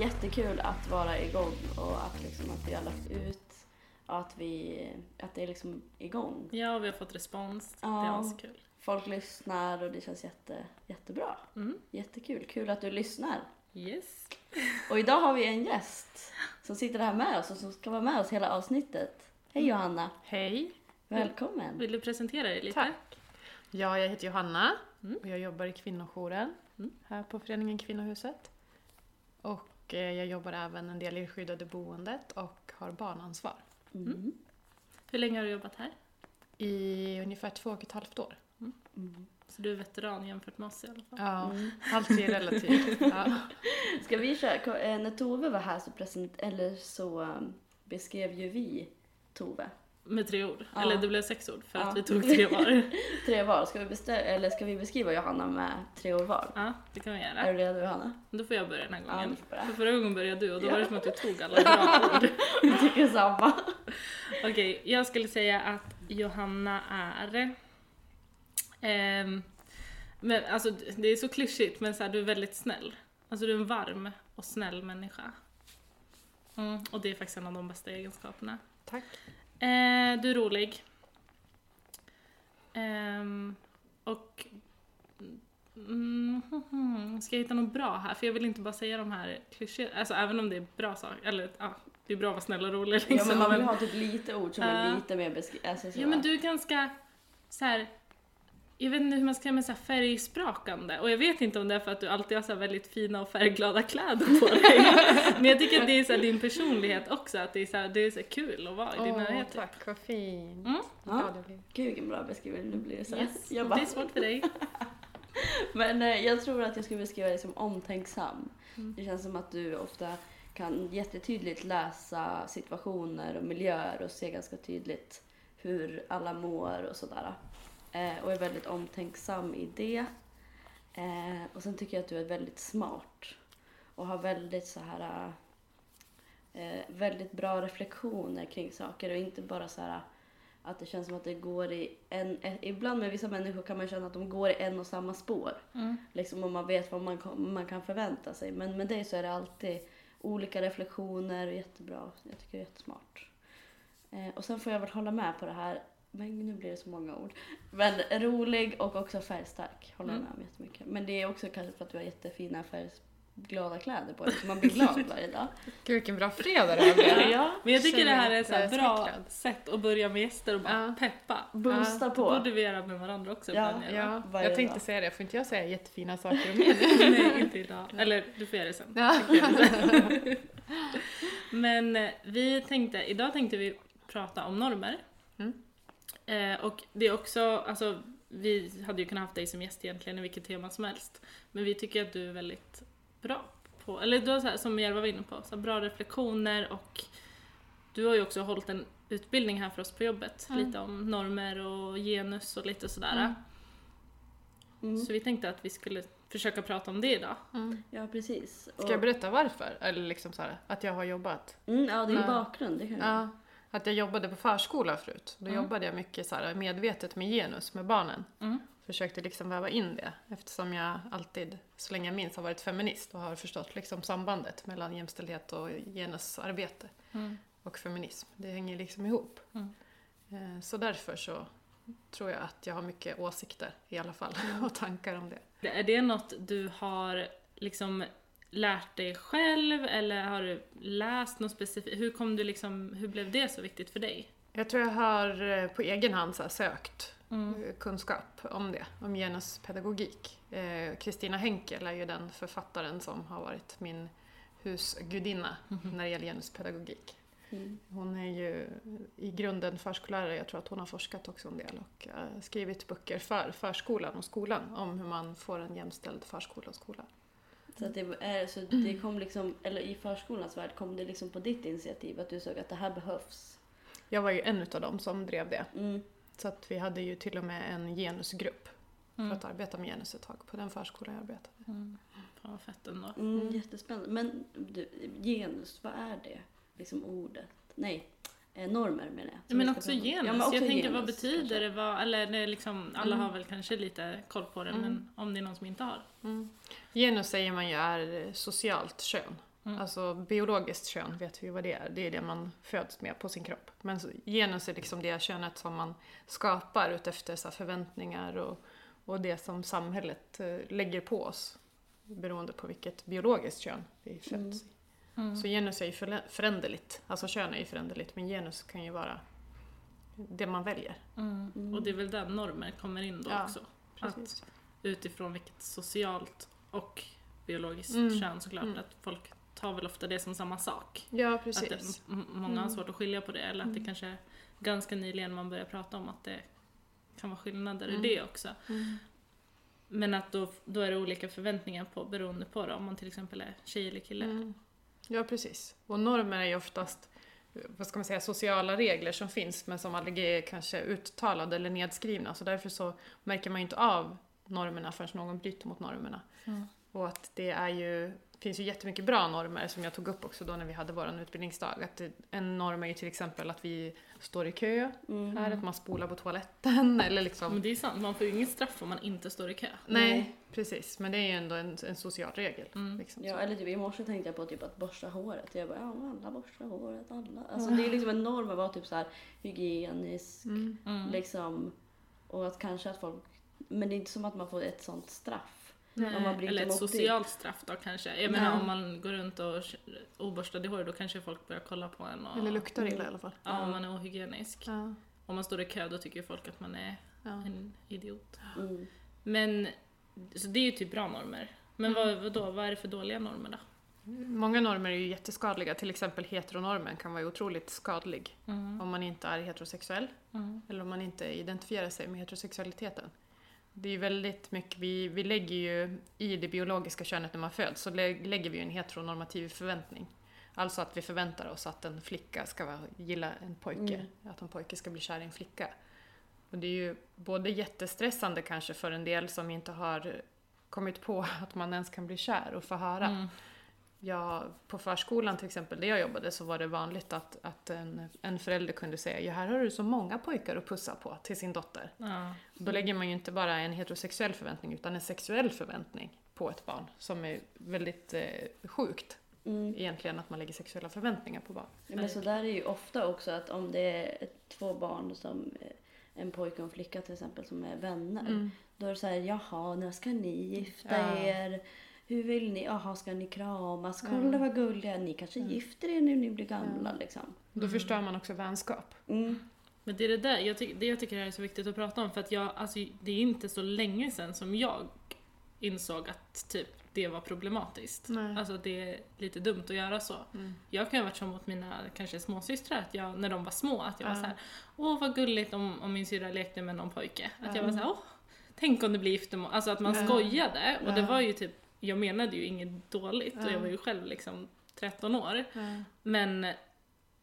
jättekul att vara igång och att, liksom, att vi har lagt ut och att, vi, att det är liksom igång. Ja, vi har fått respons. Ja. Det är askul. Folk lyssnar och det känns jätte, jättebra. Mm. Jättekul. Kul att du lyssnar. Yes. Och idag har vi en gäst som sitter här med oss och som ska vara med oss hela avsnittet. Hej Johanna! Hej! Välkommen! Vill du presentera dig lite? Tack. Ja, jag heter Johanna Mm. och jag jobbar i kvinnojouren Mm. här på föreningen Kvinnohuset. Och eh, jag jobbar även en del i det skyddade boendet och har barnansvar Mm. Hur länge har du jobbat här? i ungefär två och ett halvt år. Mm. Så du är veteran jämfört med oss i alla fall. Ja, Mm. allt är relativt. Ja. Ska vi köra? Eh, När Tove var här så, present, eller så um, beskrev ju vi Tove. Med tre ord. Ja. Eller det blev sex ord för Ja. att vi tog tre var. Tre var. Ska vi, bestä- eller ska vi beskriva Johanna med tre år var? ja, det kan vi Är göra. du redo Johanna? Då får jag börja den här Ja, gången. börja. För förra gången började du och då Ja. var det som att du tog alla bra ord. Vi tycker samma. Okej, jag skulle säga att Johanna är... ehm, men alltså det är så klyschigt men så här, du är väldigt snäll. Alltså du är en varm och snäll människa. Mm, och det är faktiskt en av de bästa egenskaperna. Tack. Eh, du är rolig. Ehm, och... Mm, mm, ska jag hitta något bra här? För jag vill inte bara säga de här klyschorna, alltså även om det är bra saker, eller ja, det är bra att vara snäll och rolig liksom. Ja, men man vill ha typ lite ord som är Ja. lite mer beskrivna. Alltså, så. Ja men du är ganska så här. Jag vet inte hur man ska säga men så här färgsprakande och jag vet inte om det är för att du alltid har så här väldigt fina och färgglada kläder på dig. men jag tycker att det är så här din personlighet också, att det är så, här, det är så här kul att vara i din Åh, närhet. typ. tack, vad fint. Mm. Ja. Blir. Gud vilken bra beskrivning. Nu blir det så här. Yes, Jag bara, det är svårt för dig. Men eh, jag tror att jag skulle beskriva dig som omtänksam. Mm. Det känns som att du ofta kan jättetydligt läsa situationer och miljöer och se ganska tydligt hur alla mår och sådär. Eh, och är väldigt omtänksam i det. Eh, och sen tycker jag att du är väldigt smart och har väldigt så här eh, väldigt bra reflektioner kring saker och inte bara så här att det känns som att det går i en... eh, Ibland med vissa människor kan man känna att de går i en och samma spår. Mm. Liksom om man vet vad man, man kan förvänta sig. Men med dig så är det alltid olika reflektioner och jättebra. Jag tycker det är jättesmart. Eh, och sen får jag väl hålla med på det här. Men nu blir det så många ord. Men rolig och också färgstark. Håller Mm. med om jättemycket. Men det är också kanske för att du har jättefina färgglada kläder på dig. Så man blir glad varje dag. Gud vilken bra fredag det här blev. ja. Men jag tycker det här är är bra smickrad. sätt att börja med gäster och bara Ja. peppa. Boosta Det på. borde vi göra med varandra också Ja. Ja, Varje jag tänkte dag. säga det, får inte jag säga jättefina saker om er? Nej, inte idag. Eller du får göra det sen. Ja. Men eh, vi tänkte, idag tänkte vi prata om normer. Mm. Eh, och det är också, alltså vi hade ju kunnat haft dig som gäst egentligen i vilket tema som helst. Men vi tycker att du är väldigt bra på, eller du har så här, som Jerva var inne på, så här, bra reflektioner och du har ju också hållit en utbildning här för oss på jobbet, Mm. lite om normer och genus och lite sådär. Mm. Mm. Så vi tänkte att vi skulle försöka prata om det idag. Mm. Ja, precis. Och, Ska jag berätta varför? Eller liksom så här, att jag har jobbat? mm, ja, din Ja. bakgrund. Det kan jag. Ja, att jag jobbade på förskola förut. Då Mm. jobbade jag mycket så här medvetet med genus med barnen. Mm. Försökte liksom väva in det eftersom jag alltid, så länge jag minns, har varit feminist och har förstått liksom sambandet mellan jämställdhet och genusarbete Mm. och feminism. Det hänger liksom ihop. Mm. Eh, Så därför så tror jag att jag har mycket åsikter i alla fall och tankar om det. Är det något du har liksom lärt dig själv eller har du läst något specifikt? Hur kom du liksom, hur blev det så viktigt för dig? Jag tror jag har eh, på egen hand så sökt Mm. eh, kunskap om det, om genuspedagogik. Eh, Kristina Henkel är ju den författaren som har varit min husgudinna Mhm. när det gäller genuspedagogik. Mm. Hon är ju i grunden förskollärare, jag tror att hon har forskat också en del och eh, skrivit böcker för förskolan och skolan om hur man får en jämställd förskola och skola. Så, att det, är, så det kom liksom, eller i förskolans värld kom det liksom på ditt initiativ att du såg att det här behövs. Jag var ju en utav dem som drev det. Mm. Så att vi hade ju till och med en genusgrupp för Mm. att arbeta med genus ett tag på den förskola jag arbetade. Mm. Fan vad fett ändå. Mm, Mm. Jättespännande. Men du, genus, vad är det? Liksom ordet? Nej, normer menar jag. som Men också genus. Ja, men också jag tänker genus, vad betyder det? Vad, eller det liksom, alla Mm. har väl kanske lite koll på det Mm. men om det är någon som inte har. Mm. Genus säger man ju är socialt kön. Alltså biologiskt kön vet vi ju vad det är. Det är det man föds med på sin kropp. Men genus är liksom det könet som man skapar utefter så här förväntningar och, och det som samhället eh, lägger på oss. Beroende på vilket biologiskt kön vi föds i. Mm. Så genus är ju föränderligt. Alltså kön är ju föränderligt men genus kan ju vara det man väljer. Mm. Mm. Och det är väl där normer kommer in då Ja, också. Precis. Utifrån vilket socialt och biologiskt Mm. kön såklart. Mm. Att folk tar väl ofta det som samma sak. Ja, Att det, precis. många har Mm. svårt att skilja på det. Eller att det kanske är ganska nyligen man börjar prata om att det kan vara skillnader Mm. i det också. Mm. Men att då, då är det olika förväntningar på beroende på det. Om man till exempel är tjej eller kille. Mm. Ja, precis. Och normer är ju oftast vad ska man säga, sociala regler som finns men som aldrig är kanske uttalade eller nedskrivna. Så därför så märker man ju inte av normerna förrän någon bryter mot normerna. Mm. Och att det är ju, finns ju jättemycket bra normer som jag tog upp också då när vi hade vår utbildningsdag. Att en norm är ju till exempel att vi står i kö Mm. här, att man spolar på toaletten eller liksom Men det är sant, man får ju inget straff om man inte står i kö. Nej, Nej. precis. Men det är ju ändå en, en social regel. Mm. Liksom. Ja, eller typ i morse tänkte jag på typ att borsta håret. Jag bara, ja alla borstar håret, alla. Alltså det är liksom en norm att vara typ så här hygienisk, Mm. Mm. liksom. Och att kanske att folk, men det är inte som att man får ett sånt straff. Nej, om man bryter eller ett mot det. socialt straff då kanske. Jag Ja. menar om man går runt och oborstade hår då kanske folk börjar kolla på en och Eller luktar illa i alla fall. ja, om man är ohygienisk. Ja. Om man står i kö då tycker folk att man är Ja. en idiot. Mm. Men så det är ju typ bra normer. Men Mm. vad, vad, då, vad är det för dåliga normer då? Många normer är ju jätteskadliga. Till exempel heteronormen kan vara otroligt skadlig. Mm. Om man inte är heterosexuell Mm. eller om man inte identifierar sig med heterosexualiteten. Det är ju väldigt mycket, vi, vi lägger ju i det biologiska könet när man föds så lä- lägger vi ju en heteronormativ förväntning. Alltså att vi förväntar oss att en flicka ska gilla en pojke, Mm. att en pojke ska bli kär i en flicka. Och det är ju både jättestressande kanske för en del som inte har kommit på att man ens kan bli kär och få höra. Mm. Ja, på förskolan till exempel, där jag jobbade, så var det vanligt att, att en, en förälder kunde säga ja, här har du så många pojkar att pussa på till sin dotter. Ja. Då lägger man ju inte bara en heterosexuell förväntning utan en sexuell förväntning på ett barn som är väldigt eh, sjukt Mm. egentligen att man lägger sexuella förväntningar på barn. Ja, Men så där är ju ofta också att om det är två barn som eh, en pojke och en flicka till exempel som är vänner. Mm. Då är det så här, jaha, när ska ni gifta Ja. er? Hur vill ni? Jaha, ska ni kramas? Kolla Mm. vad gulliga, ni kanske Mm. gifter er när ni blir gamla Ja. liksom. Då förstör man också vänskap. Mm. Men det är det där, jag tycker, det jag tycker är så viktigt att prata om för att jag, alltså det är inte så länge sedan som jag insåg att typ det var problematiskt. Nej. Alltså det är lite dumt att göra så. Mm. Jag kan ju ha varit så mot mina kanske småsystrar att jag, när de var små, att jag var Ja. så här: åh vad gulligt om, om min syrra lekte med någon pojke. Att jag Ja. var såhär, åh, tänk om det blir giftermål. Alltså att man Ja. skojade och det var ju typ, jag menade ju inget dåligt och Ja. jag var ju själv liksom 13 år. Men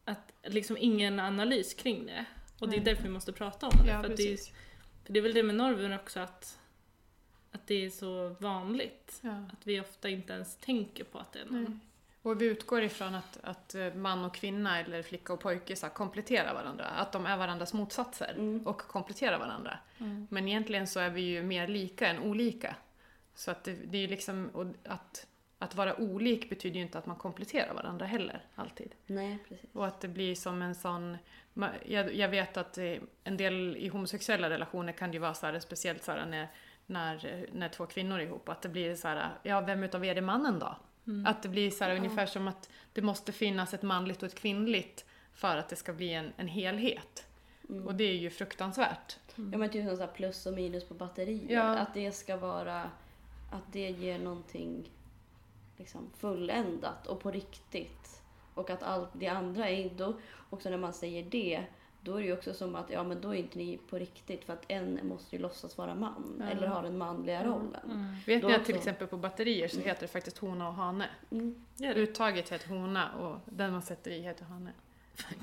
att liksom ingen analys kring det. Och det är Nej. därför vi måste prata om det. Ja, för, det är, för det är väl det med normer också att, att det är så vanligt. Ja. Att vi ofta inte ens tänker på att det är Nej. någon. Och vi utgår ifrån att, att eh, man och kvinna eller flicka och pojke så kompletterar varandra. Att de är varandras motsatser Mm. och kompletterar varandra. Mm. Men egentligen så är vi ju mer lika än olika. Så att det, det är ju liksom, och att, att vara olik betyder ju inte att man kompletterar varandra heller, alltid. Nej, precis. Och att det blir som en sån... Jag, jag vet att eh, en del i homosexuella relationer kan det ju vara så här, speciellt så här när, när, när två kvinnor är ihop, att det blir så här, ja vem utav er är mannen då? Mm. Att det blir så här, ungefär som att det måste finnas ett manligt och ett kvinnligt för att det ska bli en, en helhet. Mm. Och det är ju fruktansvärt. Ja men typ som så plus och minus på batterier. Ja. Att det ska vara, att det ger någonting liksom fulländat och på riktigt. Och att allt det andra är då också när man säger det, då är det ju också som att ja men då är inte ni på riktigt för att en måste ju låtsas vara man Ja. eller ha den manliga Mm. rollen. Mm. Vet ni att också. till exempel på batterier så heter det faktiskt hona och hane? Mm. Uttaget heter hona och den man sätter i heter hane.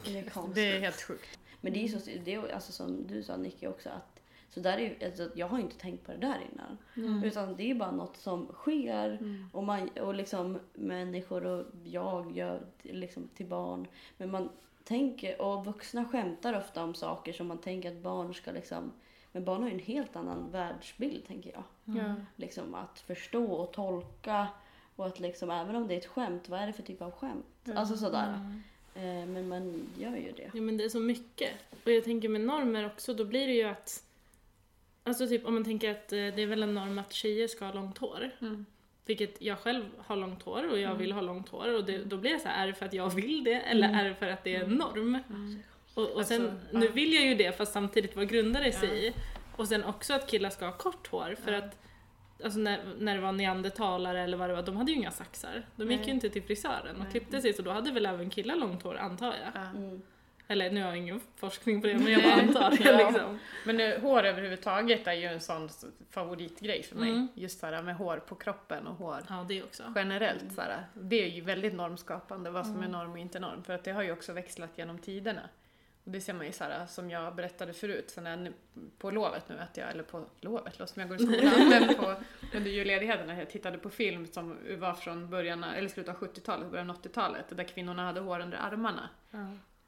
Det är. Det är helt sjukt. Men det är ju så, det är, alltså som du sa Nicky också att så där är, ju- alltså, jag har inte tänkt på det där innan. Mm. Utan det är bara något som sker Mm. och, man, och liksom människor och jag gör liksom till barn. Men man tänker, och vuxna skämtar ofta om saker som man tänker att barn ska liksom men barn har ju en helt annan världsbild tänker jag. Ja. Liksom att förstå och tolka Och att liksom, även om det är ett skämt, vad är det för typ av skämt? Alltså sådär. Mm. Eh, men man gör ju det. Ja men det är så mycket. Och jag tänker med normer också, då blir det ju att Alltså typ om man tänker att eh, det är väl en norm att tjejer ska ha långt hår. Mm. Vilket jag själv har långt hår och jag Mm. vill ha långt hår och det, då blir det så här, är det för att jag vill det eller Mm. är det för att det är en norm? Mm. Och, och Alltså, sen, ja. nu vill jag ju det fast samtidigt vad grundar det sig Ja. i? Och sen också att killar ska ha kort hår för Ja. att Alltså när, när det var neandertalare eller vad det var, de hade ju inga saxar. De gick Nej. ju inte till frisören och Nej. klippte sig så då hade väl även killar långt hår antar jag. Ja. Mm. Eller nu har jag ingen forskning på det men jag bara antar det Ja. liksom. Men eh, hår överhuvudtaget är ju en sån favoritgrej för mig. Mm. Just såhär med hår på kroppen och hår Ja det också. generellt. Såhär. Det är ju väldigt normskapande vad som är Mm. norm och inte norm. För att det har ju också växlat genom tiderna. Och det ser man ju såhär, som jag berättade förut, sen är nu- på lovet nu, att jag, eller på lovet, låt som jag går i skolan, men på, under julledigheten när jag tittade på film som var från början, eller slutet av 70-talet, början av 80-talet, där kvinnorna hade hår under armarna. Ja.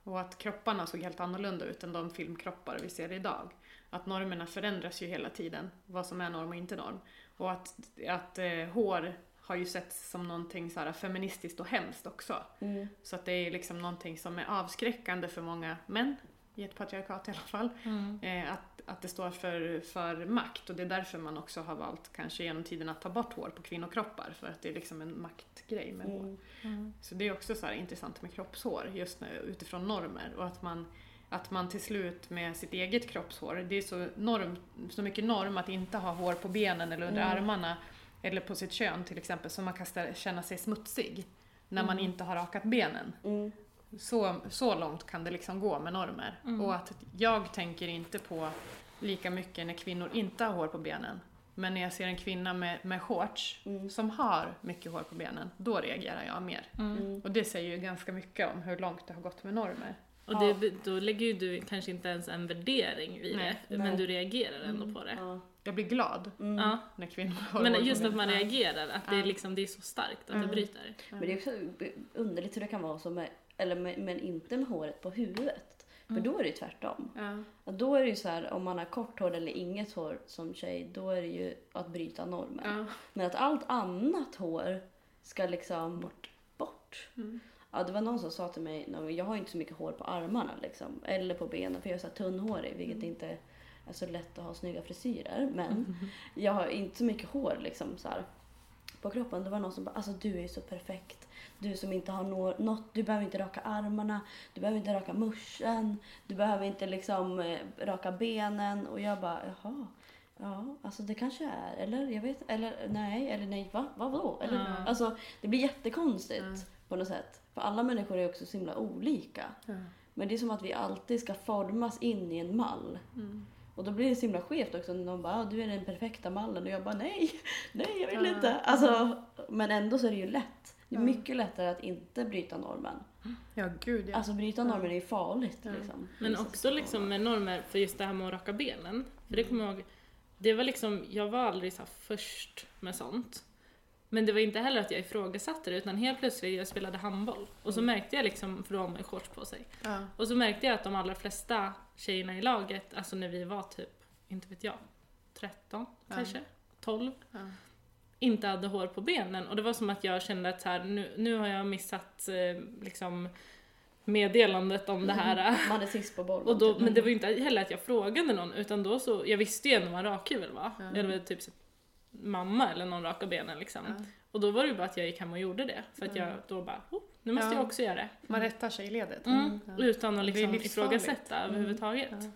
Och att kropparna såg helt annorlunda ut än de filmkroppar vi ser idag. Att normerna förändras ju hela tiden, vad som är norm och inte norm. Och att, att eh, hår har ju setts som någonting så här feministiskt och hemskt också. Mm. Så att det är liksom någonting som är avskräckande för många män, i ett patriarkat i alla fall. Mm. Eh, att, att det står för, för makt och det är därför man också har valt kanske genom tiden att ta bort hår på kvinnokroppar. För att det är liksom en maktgrej med hår. Mm. Mm. Så det är också så intressant med kroppshår just nu, utifrån normer och att man, att man till slut med sitt eget kroppshår, det är så, norm, så mycket norm att inte ha hår på benen eller under Mm. armarna eller på sitt kön till exempel så man kan känna sig smutsig när man Mm. inte har rakat benen. Så, så långt kan det liksom gå med normer. Mm. Och att jag tänker inte på lika mycket när kvinnor inte har hår på benen. Men när jag ser en kvinna med, med shorts Mm. som har mycket hår på benen, då reagerar jag mer. Mm. Mm. Och det säger ju ganska mycket om hur långt det har gått med normer. Och det, då lägger ju du kanske inte ens en värdering i Nej. det, Nej. men du reagerar ändå Mm. på det. Ja. Jag blir glad Mm. Ja. när kvinnor har hår Men på just att benen. man Ja. reagerar, att det är, Ja. liksom, det är så starkt att det bryter. Men det är också underligt hur det kan vara så med, eller med, men inte med håret på huvudet. För Mm. då är det ju tvärtom. Ja. Då är det ju så här, om man har kort hår eller inget hår som tjej, då är det ju att bryta normen. Ja. Men att allt annat hår ska liksom bort. bort. Mm. Ja, det var någon som sa till mig, jag har inte så mycket hår på armarna liksom, eller på benen för jag är så tunnhårig vilket Mm. inte är så lätt att ha snygga frisyrer. Men jag har inte så mycket hår liksom så här, på kroppen. Det var någon som bara, alltså du är ju så perfekt. Du som inte har nå- något, du behöver inte raka armarna, du behöver inte raka muschen, du behöver inte liksom eh, raka benen. Och jag bara, jaha. Ja, alltså det kanske är. Eller jag vet eller nej, eller nej, va? Vad vadå? Eller, Ja. Alltså det blir jättekonstigt Ja. på något sätt. För alla människor är också så himla olika. Ja. Men det är som att vi alltid ska formas in i en mall. Mm. Och då blir det så himla skevt också när någon bara ah, du är den perfekta mallen och jag bara nej, nej jag vill inte. Alltså, men ändå så är det ju lätt. Det är Ja. mycket lättare att inte bryta normen. ja, gud ja. Alltså bryta Ja. normen är ju farligt Ja. liksom. Men också liksom med normer för just det här med att raka benen. För det kommer jag ihåg, det var liksom, jag var aldrig så här först med sånt. Men det var inte heller att jag ifrågasatte det utan helt plötsligt, jag spelade handboll. Och så märkte jag liksom, för då har man shorts på sig. Ja. Och så märkte jag att de allra flesta tjejerna i laget, alltså när vi var typ, inte vet jag, 13 Ja. kanske, 12, Ja. Inte hade hår på benen. Och det var som att jag kände att så här, nu, nu har jag missat eh, liksom meddelandet om det här. Man är sist på bollen. Och då, typ. men det var ju inte heller att jag frågade någon utan då så, jag visste ju ändå vad en rakhyvel var. Jag hade typ sett mamma eller någon raka benen liksom. Ja. Och då var det ju bara att jag gick hem och gjorde det. För att jag då bara, oh, nu måste Ja. jag också göra det. Man rättar sig i ledet. Mm. Utan att liksom ifrågasätta Mm. överhuvudtaget. Ja.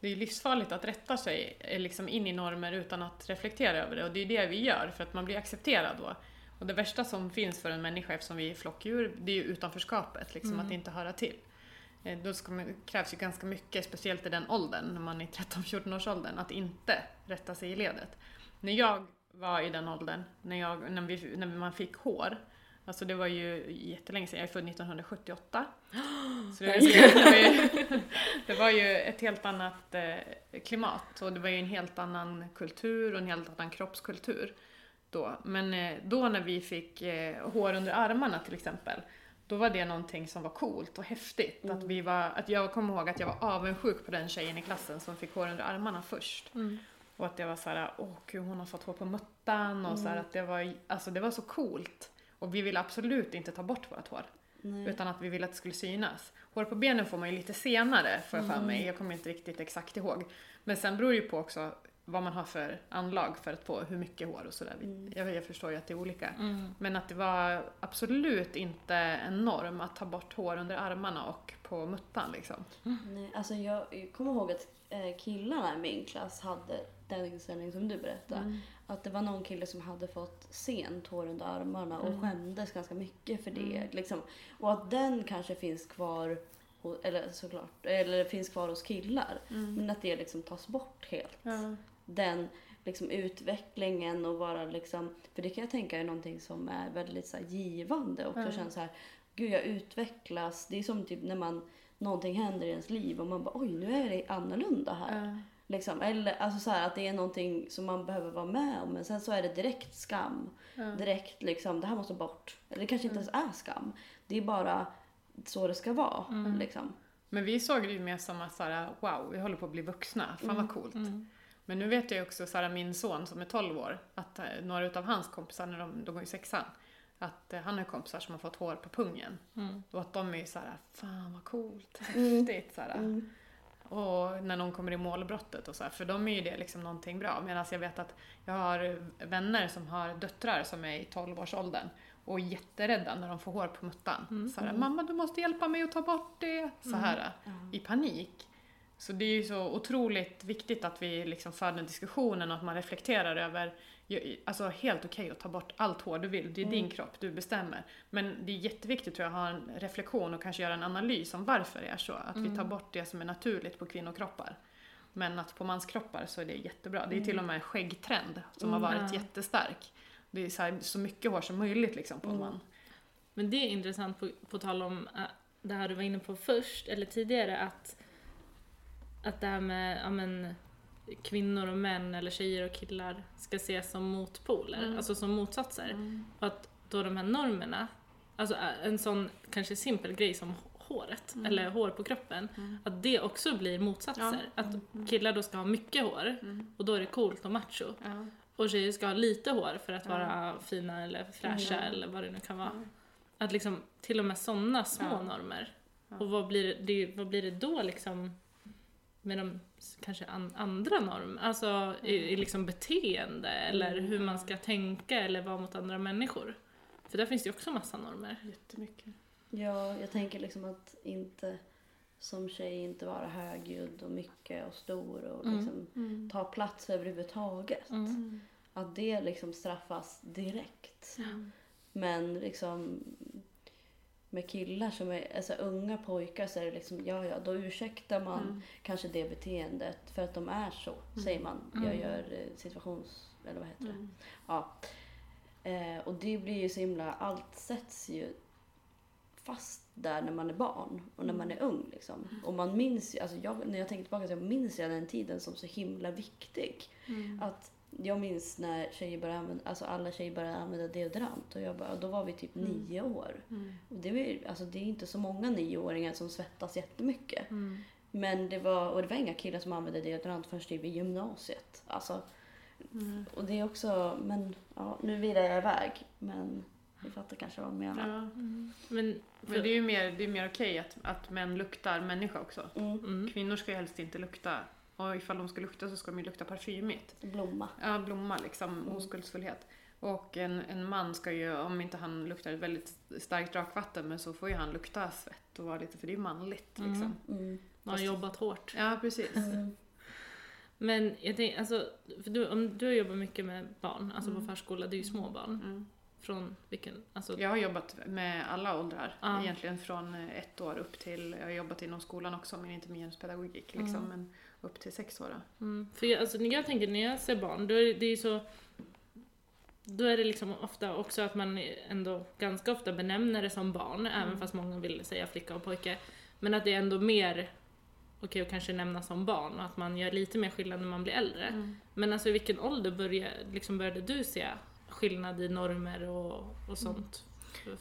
Det är livsfarligt att rätta sig eh, liksom in i normer utan att reflektera över det och det är det vi gör för att man blir accepterad då. Och det värsta som finns för en människa eftersom vi är flockdjur, det är ju utanförskapet, liksom Mm. att inte höra till. Eh, Då man, krävs ju ganska mycket, speciellt i den åldern, när man är 13-14 års åldern, att inte rätta sig i ledet. När jag var i den åldern, när, jag, när, vi, när man fick hår, alltså det var ju jättelänge sedan, jag är född 1978. Så det, var, det, var ju, det var ju ett helt annat eh, klimat och det var ju en helt annan kultur och en helt annan kroppskultur då. Men eh, då när vi fick eh, hår under armarna till exempel, då var det någonting som var coolt och häftigt. Att, vi var, att jag kommer ihåg att jag var avundsjuk på den tjejen i klassen som fick hår under armarna först. Mm. Och att det var så här, åh gud hon har fått hår på muttan och så här, att det var, alltså det var så coolt. Och vi ville absolut inte ta bort vårt hår. Nej. Utan att vi ville att det skulle synas. Hår på benen får man ju lite senare får jag för Mm. mig. Jag kommer inte riktigt exakt ihåg. Men sen beror det ju på också vad man har för anlag för att få hur mycket hår och sådär. Vi- Mm. Jag, jag förstår ju att det är olika. Mm. Men att det var absolut inte en norm att ta bort hår under armarna och på muttan liksom. Nej, alltså jag, jag kommer ihåg att eh, killarna i min klass hade den inställningen som du berättade. Mm. Att det var någon kille som hade fått sent hår under armarna och Mm. skämdes ganska mycket för det. Mm. Liksom. Och att den kanske finns kvar, eller såklart, eller finns kvar hos killar. Men att det liksom tas bort helt. Ja. Den liksom utvecklingen och vara liksom, för det kan jag tänka är någonting som är väldigt så här, givande och ja. känna så här, gud jag utvecklas. Det är som typ när man, någonting händer i ens liv och man bara oj nu är det annorlunda här. Ja. Liksom. Eller alltså så här, att det är någonting som man behöver vara med om men sen så är det direkt skam. Ja. Direkt liksom, det här måste bort. Eller det kanske inte ens är skam. Det är bara så det ska vara. Mm. Liksom. Men vi såg det ju mer som att såhär, wow, vi håller på att bli vuxna. Fan vad coolt. Mm. Men nu vet jag också, såhär, min son som är 12 år, att eh, några utav hans kompisar, när de, de går i sexan, att eh, han har kompisar som har fått hår på pungen. Mm. Och att de är ju såhär, fan vad coolt, Mm. häftigt. Såhär. Mm. Och när någon kommer i målbrottet och så här, för dem är ju det liksom någonting bra. Medan jag vet att jag har vänner som har döttrar som är i 12-årsåldern och är jätterädda när de får hår på muttan. Mm. Så här, mamma du måste hjälpa mig att ta bort det. Så här, Ja. i panik. Så det är ju så otroligt viktigt att vi liksom för den diskussionen och att man reflekterar över Alltså helt okej att ta bort allt hår du vill, det är din Mm. kropp, du bestämmer. Men det är jätteviktigt tror jag att ha en reflektion och kanske göra en analys om varför det är så. Att vi tar bort det som är naturligt på kvinnokroppar. Men att på manskroppar så är det jättebra. Det är till och med en skäggtrend som har varit Ja. jättestark. Det är så, här, så mycket hår som möjligt liksom på en Mm. man. Men det är intressant på, på tal om äh, det här du var inne på först, eller tidigare, att, att det här med ja, men, kvinnor och män, eller tjejer och killar, ska ses som motpoler, Mm. alltså som motsatser. Och att då de här normerna, alltså en sån kanske simpel grej som håret, Mm. eller hår på kroppen, att det också blir motsatser. Ja. Att killar då ska ha mycket hår, Mm. och då är det coolt och macho. Ja. Och tjejer ska ha lite hår för att vara fina eller fräscha Mm. eller vad det nu kan vara. Att liksom till och med sådana små normer. Och vad blir det, vad blir det då liksom med de kanske an, andra normer? Alltså i, i liksom beteende eller Mm. hur man ska tänka eller vara mot andra människor. För där finns det ju också massa normer. Jättemycket. Ja, jag tänker liksom att inte som tjej inte vara högljudd och mycket och stor och Mm. liksom Mm. ta plats överhuvudtaget. Mm. Att det liksom straffas direkt. Mm. Men liksom med killar som är alltså, unga pojkar så är det liksom, ja ja, då ursäktar man Mm. kanske det beteendet för att de är så, säger man. Jag Mm. gör eh, situations... eller vad heter det? Mm. Ja. Eh, och det blir ju så himla, allt sätts ju fast där när man är barn och när man är ung. Liksom. Och man minns ju, alltså jag, när jag tänker tillbaka så minns jag den tiden som så himla viktig. Mm. Att jag minns när tjejer började använda, alltså alla tjejer började använda deodorant och, jag bara, och då var vi typ Mm. nio år. Mm. Och det, var, alltså det är inte så många nioåringar som svettas jättemycket. Mm. Men det var, och det var inga killar som använde deodorant förrän typ i gymnasiet. Alltså, Mm. och det är också, men ja, nu vilar jag iväg. Men vi fattar kanske vad jag menar. Ja. Men, för, Men det är ju mer, det är mer okej att, att män luktar människa också. Mm. mm. Kvinnor ska ju helst inte lukta. Och ifall de ska lukta så ska de ju lukta parfymigt. Blomma. Ja, blomma liksom, Mm. oskuldsfullhet. Och en, en man ska ju, om inte han luktar ett väldigt starkt drakvatten, men så får ju han lukta svett och vara lite, för det är ju manligt Mm. liksom. Mm. Man har jobbat hårt. Ja, precis. Mm. Men jag tänker, alltså, för du, om du har jobbat mycket med barn, alltså Mm. på förskola, det är ju små barn. Mm. Från vilken, alltså, Jag har jobbat med alla åldrar, Ja. egentligen från ett år upp till, jag har jobbat inom skolan också, men inte med genuspedagogik liksom, Mm. men upp till sex år. Mm, för jag, alltså, när jag tänker när jag ser barn, då är det, ju så då är det liksom ofta också att man ändå ganska ofta benämner det som barn, även fast många vill säga flicka och pojke. Men att det är ändå mer okej att kanske nämna som barn och att man gör lite mer skillnad när man blir äldre. Mm. Men alltså i vilken ålder började, liksom började du se skillnad i normer och, och sånt?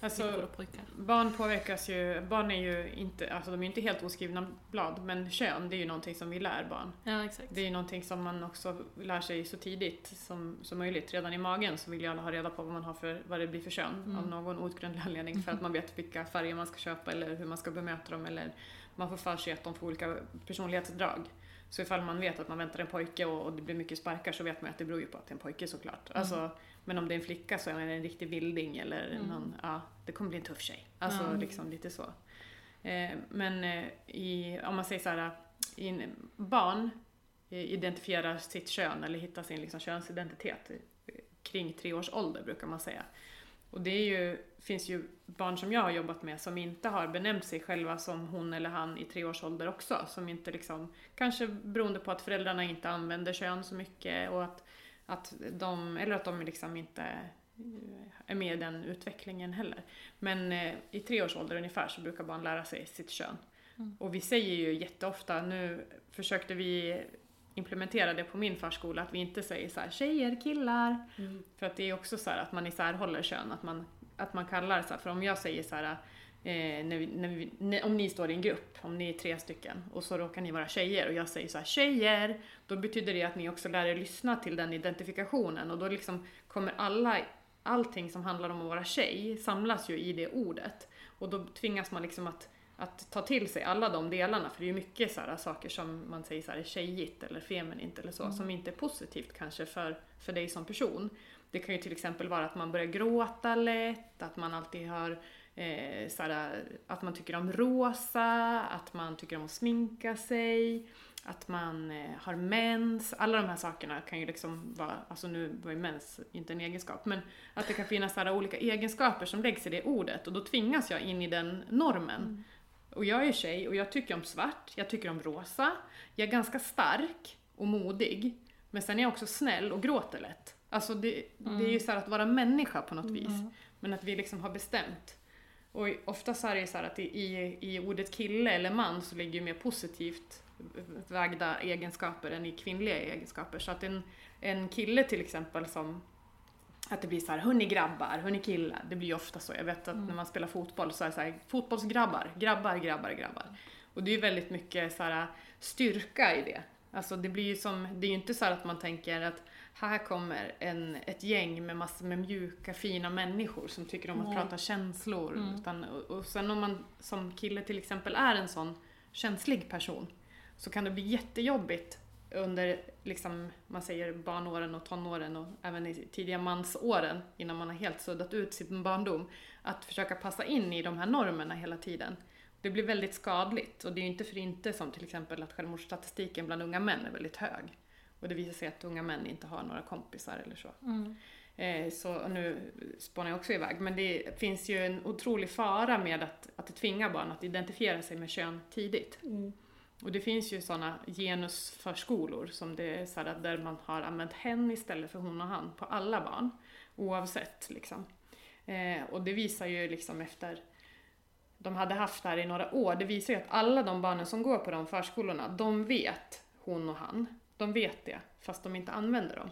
Alltså, pojkar? Barn påverkas ju, barn är ju inte, alltså de är ju inte helt oskrivna blad, men kön det är ju någonting som vi lär barn. Ja, exakt. Det är ju någonting som man också lär sig så tidigt som, som möjligt. Redan i magen så vill ju alla ha reda på vad man har för, vad det blir för kön Mm. av någon outgrundlig anledning för att man vet vilka färger man ska köpa eller hur man ska bemöta dem eller man får för sig att de får olika personlighetsdrag. Så ifall man vet att man väntar en pojke och, och det blir mycket sparkar så vet man att det beror ju på att det är en pojke såklart. Mm. Alltså, men om det är en flicka så är det en riktig vilding eller Mm. någon, ja, det kommer bli en tuff tjej. Alltså Ja. liksom lite så. Eh, men eh, i, om man säger så här, i barn eh, identifierar sitt kön eller hittar sin liksom, könsidentitet eh, kring tre års ålder brukar man säga. Och det ju, finns ju barn som jag har jobbat med som inte har benämnt sig själva som hon eller han i tre års ålder också. Som inte liksom, kanske beroende på att föräldrarna inte använder kön så mycket och att, att de, eller att de liksom inte eh, är med i den utvecklingen heller. Men eh, i tre års ålder ungefär så brukar barn lära sig sitt kön. Mm. Och vi säger ju jätteofta, nu försökte vi implementera det på min förskola, att vi inte säger så här tjejer, killar. Mm. För att det är också så här att man isärhåller kön, att man, att man kallar så här, för om jag säger så här, eh, när vi, när vi, när, om ni står i en grupp, om ni är tre stycken, och så råkar ni vara tjejer och jag säger så här tjejer, då betyder det att ni också lär er lyssna till den identifikationen och då liksom kommer alla, allting som handlar om att vara tjej samlas ju i det ordet. Och då tvingas man liksom att att ta till sig alla de delarna, för det är ju mycket så här, saker som man säger så här, är tjejigt eller feminint eller så, Mm. som inte är positivt kanske för, för dig som person. Det kan ju till exempel vara att man börjar gråta lätt, att man alltid har eh, så här, att man tycker om rosa, att man tycker om att sminka sig, att man eh, har mens. Alla de här sakerna kan ju liksom vara, alltså nu var ju mens inte en egenskap, men att det kan finnas så här olika egenskaper som läggs i det ordet och då tvingas jag in i den normen. Mm. Och jag är tjej och jag tycker om svart, jag tycker om rosa, jag är ganska stark och modig, men sen är jag också snäll och gråter lätt. Alltså det, det är ju så här att vara människa på något vis, Mm. men att vi liksom har bestämt. Och ofta så är det så att i, i, ordet kille eller man så ligger ju mer positivt vägda egenskaper än i kvinnliga egenskaper. Så att en, en kille till exempel som att det blir så här, hörni grabbar, hörni killar. Det blir ju ofta så. Jag vet att Mm. när man spelar fotboll så är det så här, fotbollsgrabbar, grabbar, grabbar, grabbar. Och det är ju väldigt mycket så här, styrka i det. Alltså det blir ju som, det är ju inte så att man tänker att här kommer en, ett gäng med massor med mjuka, fina människor som tycker om att Nej. prata känslor. Mm. Utan, och, och sen om man som kille till exempel är en sån känslig person så kan det bli jättejobbigt under, liksom, man säger barnåren och tonåren och även i tidiga mansåren innan man har helt suddat ut sin barndom. Att försöka passa in i de här normerna hela tiden. Det blir väldigt skadligt och det är ju inte för inte som till exempel att självmordsstatistiken bland unga män är väldigt hög. Och det visar sig att unga män inte har några kompisar eller så. Mm. Eh, så nu spånar jag också iväg, men det finns ju en otrolig fara med att, att tvinga barn att identifiera sig med kön tidigt. Mm. Och det finns ju sådana genusförskolor som det är så här, där man har använt hen istället för hon och han på alla barn. Oavsett liksom. Eh, och det visar ju liksom efter de hade haft det här i några år, det visar ju att alla de barnen som går på de förskolorna, de vet hon och han. De vet det, fast de inte använder dem.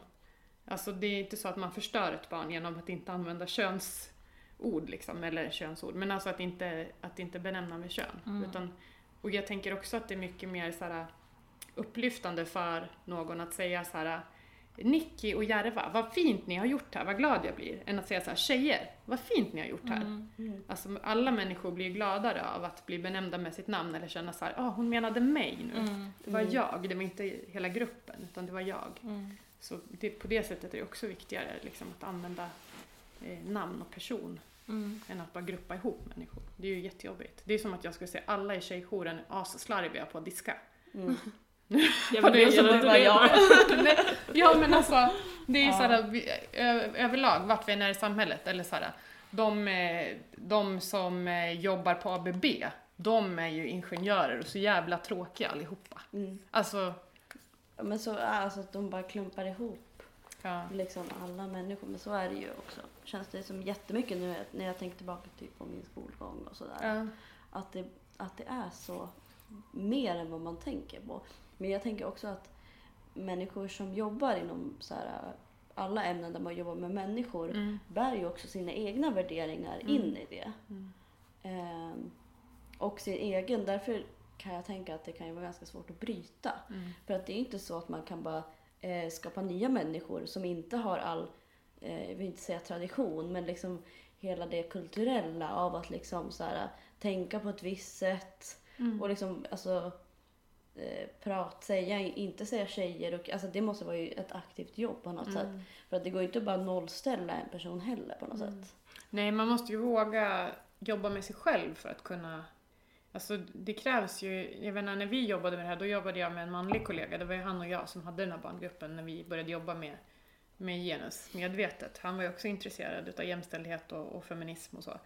Alltså det är inte så att man förstör ett barn genom att inte använda könsord liksom, eller könsord, men alltså att inte, att inte benämna med kön. Mm. Utan, och jag tänker också att det är mycket mer så här, upplyftande för någon att säga så här Nicky och Järva, vad fint ni har gjort här, vad glad jag blir. Än att säga så här, tjejer, vad fint ni har gjort här. Mm. Mm. Alltså alla människor blir gladare av att bli benämnda med sitt namn eller känna så här, ah, hon menade mig nu. Mm. Det var Mm. jag, det var inte hela gruppen, utan det var jag. Mm. Så det, på det sättet är det också viktigare liksom, att använda eh, namn och person än att bara gruppa ihop människor. Det är ju jättejobbigt. Det är som att jag skulle säga alla i tjejjouren är asslarviga på att diska. Jag vet inte det var jag. Nej, ja men alltså, det är ju Ja. såhär, överlag vart vi än är i samhället, eller såhär, de, eh, de som eh, jobbar på ABB, de är ju ingenjörer och så jävla tråkiga allihopa. Mm. Alltså, Men så alltså att de bara klumpar ihop ja. liksom alla människor. Men så är det ju också. Känns det som jättemycket nu när jag tänker tillbaka typ på min skolgång och sådär. ja. Att, det, att det är så mer än vad man tänker på. Men jag tänker också att människor som jobbar inom så här, alla ämnen där man jobbar med människor Mm. bär ju också sina egna värderingar Mm. in i det. Mm. Ehm, och sin egen, därför kan jag tänka att det kan ju vara ganska svårt att bryta. Mm. För att det är inte så att man kan bara eh, skapa nya människor som inte har all, eh, jag vill inte säga tradition, men liksom hela det kulturella av att liksom så här, tänka på ett visst sätt Mm. och liksom alltså eh, prat, säga, inte säga tjejer och alltså det måste vara ju ett aktivt jobb på något Mm. sätt. För att det går ju inte bara att nollställa en person heller på något Mm. sätt. Nej, man måste ju våga jobba med sig själv för att kunna... Alltså det krävs ju, jag vet inte, när vi jobbade med det här, då jobbade jag med en manlig kollega. Det var ju han och jag som hade den här barngruppen när vi började jobba med, med genus medvetet. Han var ju också intresserad utav jämställdhet och, och feminism och så.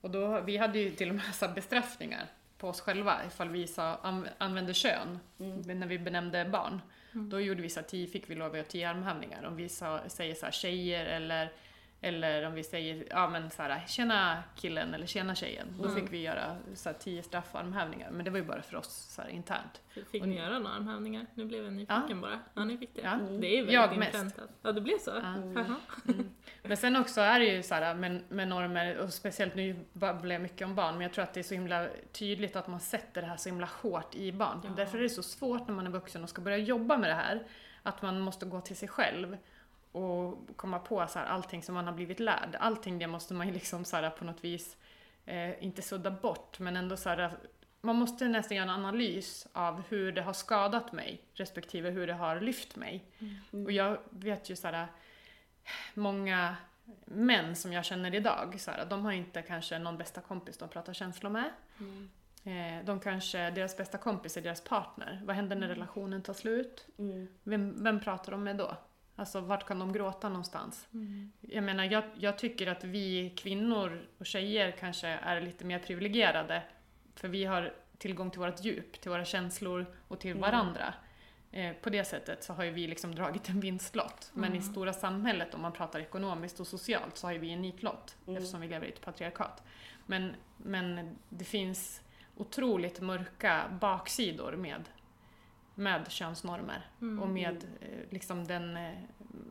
Och då, vi hade ju till och med så bestraffningar på oss själva ifall vi sa, an, använde kön Mm. när vi benämnde barn. Mm. Då gjorde vi så här, tio, fick vi lov att göra tio armhävningar. Om vi sa, säger så här, tjejer eller, eller om vi säger ja, men så här, tjena killen eller tjena tjejen. Då Mm. fick vi göra så här, tio straffarmhävningar. Men det var ju bara för oss så här, internt. Fick Och- ni göra några armhävningar? Nu blev jag nyfiken bara. Ja, ni fick det. Ja. Mm. Det är ju väldigt Jag mest. inpräntat. Ja, det blev så? Ja. Mm. Jaha. Men sen också är det ju så här med, med normer, och speciellt nu babblar jag mycket om barn, men jag tror att det är så himla tydligt att man sätter det här så himla hårt i barn. Ja. Därför är det så svårt när man är vuxen och ska börja jobba med det här, att man måste gå till sig själv och komma på så här, allting som man har blivit lärd. Allting det måste man ju liksom så här, på något vis, eh, inte sudda bort, men ändå så här, man måste nästan göra en analys av hur det har skadat mig, respektive hur det har lyft mig. Mm. Och jag vet ju såhär, många män som jag känner idag, såhär, de har inte kanske någon bästa kompis de pratar känslor med. Mm. Eh, de kanske, deras bästa kompis är deras partner. Vad händer när relationen tar slut? Mm. Vem, vem pratar de med då? Alltså vart kan de gråta någonstans? Mm. Jag menar, jag, jag tycker att vi kvinnor och tjejer kanske är lite mer privilegierade. För vi har tillgång till vårt djup, till våra känslor och till Mm. varandra. Eh, på det sättet så har ju vi liksom dragit en vinstlott. Men i Mm. stora samhället, om man pratar ekonomiskt och socialt, så har ju vi en nitlott. Mm. Eftersom vi lever i ett patriarkat. Men, men det finns otroligt mörka baksidor med, med könsnormer. Mm. Och med eh, liksom den eh,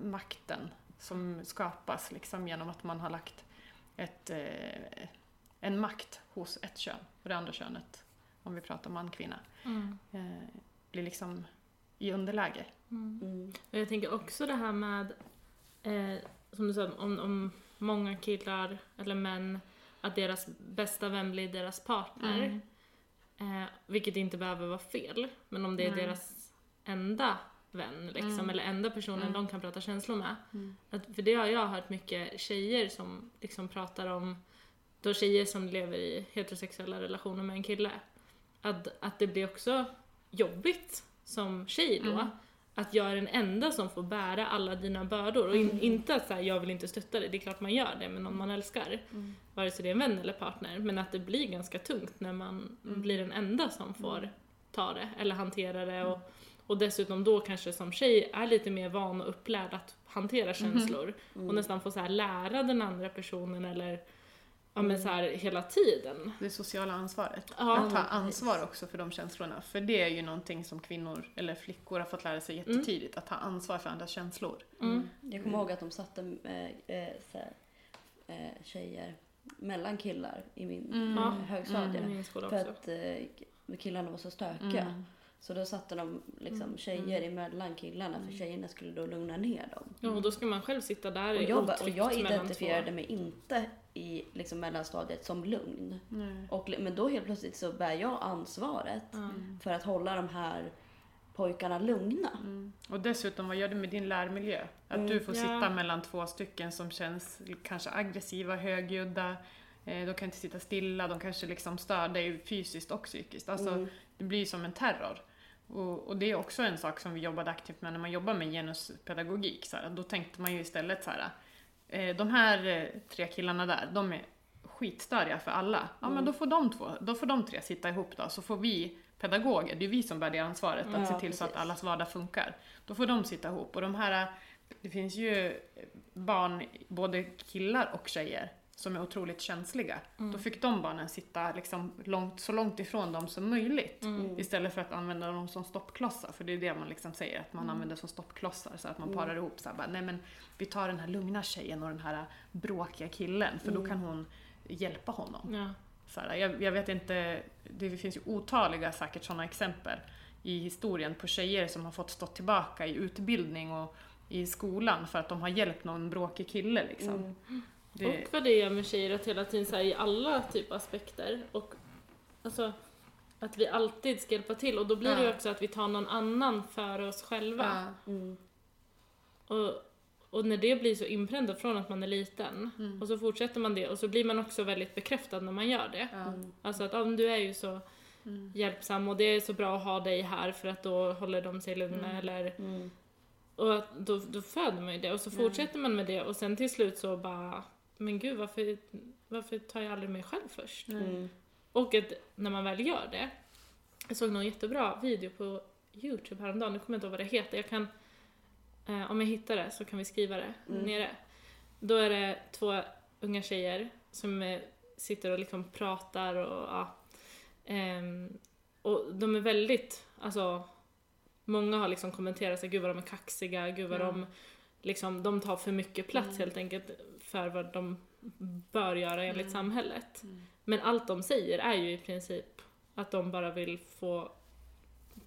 makten som skapas liksom genom att man har lagt ett, eh, en makt hos ett kön. Och det andra könet, om vi pratar man-kvinna, Mm. eh, blir liksom i underläge. Mm. Mm. Jag tänker också det här med, eh, som du sa, om, om många killar eller män, att deras bästa vän blir deras partner. Eh, vilket inte behöver vara fel, men om det är Nej. deras enda vän liksom, Mm. eller enda personen Mm. de kan prata känslor med. Mm. Att, för det har jag hört mycket tjejer som liksom pratar om, då tjejer som lever i heterosexuella relationer med en kille, att, att det blir också jobbigt som tjej då, Mm. Att jag är den enda som får bära alla dina bördor. Och in, Mm. inte att säga jag vill inte stötta dig, det är klart man gör det med någon man älskar, Mm. vare sig det är en vän eller partner, men att det blir ganska tungt när man Mm. blir den enda som får Mm. ta det eller hantera det. Och, och dessutom då kanske som tjej är lite mer van och upplärd att hantera känslor Mm. och nästan få så här lära den andra personen eller ja men Mm. så här hela tiden. Det sociala ansvaret. Ja. att ta ansvar också för de känslorna. För det är ju någonting som kvinnor eller flickor har fått lära sig jättetidigt. Att ta ansvar för andras känslor. Mm. Jag kommer ihåg att de satte här, eh, tjejer mellan killar i min Mm. högstadie. Skola För att killarna var så stökiga. Mm. Så då satte de liksom Mm. tjejer emellan killarna för tjejerna skulle då lugna ner dem. Ja, och då ska man själv sitta där Och i jag, och jag identifierade mig inte i liksom mellanstadiet som lugn. Nej. Och, men då helt plötsligt så bär jag ansvaret Ja. för att hålla de här pojkarna lugna. Mm. Och dessutom, vad gör det med din lärmiljö? Att Mm. du får Ja. sitta mellan två stycken som känns kanske aggressiva, högljudda. Eh, de kan inte sitta stilla, de kanske liksom stör dig fysiskt och psykiskt. Alltså, Mm. Det blir som en terror. Och, och det är också en sak som vi jobbade aktivt med när man jobbar med genuspedagogik. Så här, då tänkte man ju istället så här, eh, de här eh, tre killarna där, de är skitstöriga för alla. Ja men Mm. då får de två, då får de tre sitta ihop då, så får vi pedagoger, det är vi som bär det ansvaret, att Ja, se till så att precis. allas vardag funkar. Då får de sitta ihop. Och de här, det finns ju barn, både killar och tjejer, som är otroligt känsliga. Då fick de barnen sitta liksom långt, så långt ifrån dem som möjligt. Mm. Istället för att använda dem som stoppklossar. För det är det man liksom säger, att man använder som stoppklossar. Så att man parar ihop så här, bara, nej men vi tar den här lugna tjejen och den här bråkiga killen. För då kan hon hjälpa honom. Ja. Så här, jag, jag vet inte, det finns ju otaliga säkert sådana exempel i historien på tjejer som har fått stå tillbaka i utbildning och i skolan för att de har hjälpt någon bråkig kille liksom. Det, Och vad det gör med tjejer att hela tiden så här, i alla typ aspekter och alltså att vi alltid ska hjälpa till och då blir det ju Ja. också att vi tar någon annan före oss själva. ja, Mm. Och, och när det blir så inpräntat från att man är liten Mm. och så fortsätter man det och så blir man också väldigt bekräftad när man gör det. Mm. Alltså att ah, du är ju så mm, hjälpsam och det är så bra att ha dig här för att då håller de sig lugna Mm. eller Mm. och då, då föder man ju det och så fortsätter man med det och sen till slut så bara men gud varför, varför tar jag aldrig mig själv först? Mm. Och att när man väl gör det, jag såg någon jättebra video på Youtube häromdagen, nu kommer jag inte ihåg vad det heter, jag kan, eh, om jag hittar det så kan vi skriva det Mm. nere. Då är det två unga tjejer som eh, sitter och liksom pratar och ja, ehm, och de är väldigt, alltså många har liksom kommenterat sig, gud vad de är kaxiga, gud vad Ja. de liksom, de tar för mycket plats Mm. helt enkelt för vad de bör göra enligt Mm. samhället. Mm. Men allt de säger är ju i princip att de bara vill få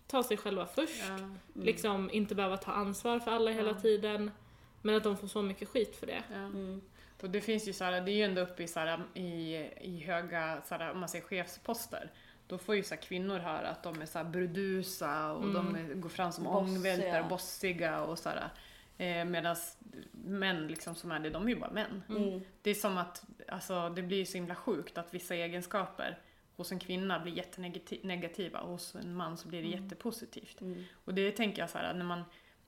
ta sig själva först. Ja, Mm. Liksom inte behöva ta ansvar för alla hela Ja. tiden. Men att de får så mycket skit för det. ja. Mm. Och det finns ju så här, det är ju ändå uppe i, så här, i, i höga, så här, om man säger chefsposter. Då får ju så kvinnor höra att de är så här burdusa och Mm. de är, går fram som Bossiga. ångvältare, bossiga och så här. Eh, Medan män liksom som är det, de är ju bara män. Mm. Det är som att, alltså det blir så himla sjukt att vissa egenskaper hos en kvinna blir jättenegativa och hos en man så blir det Mm. jättepositivt. Mm. Och det tänker jag så här, när man,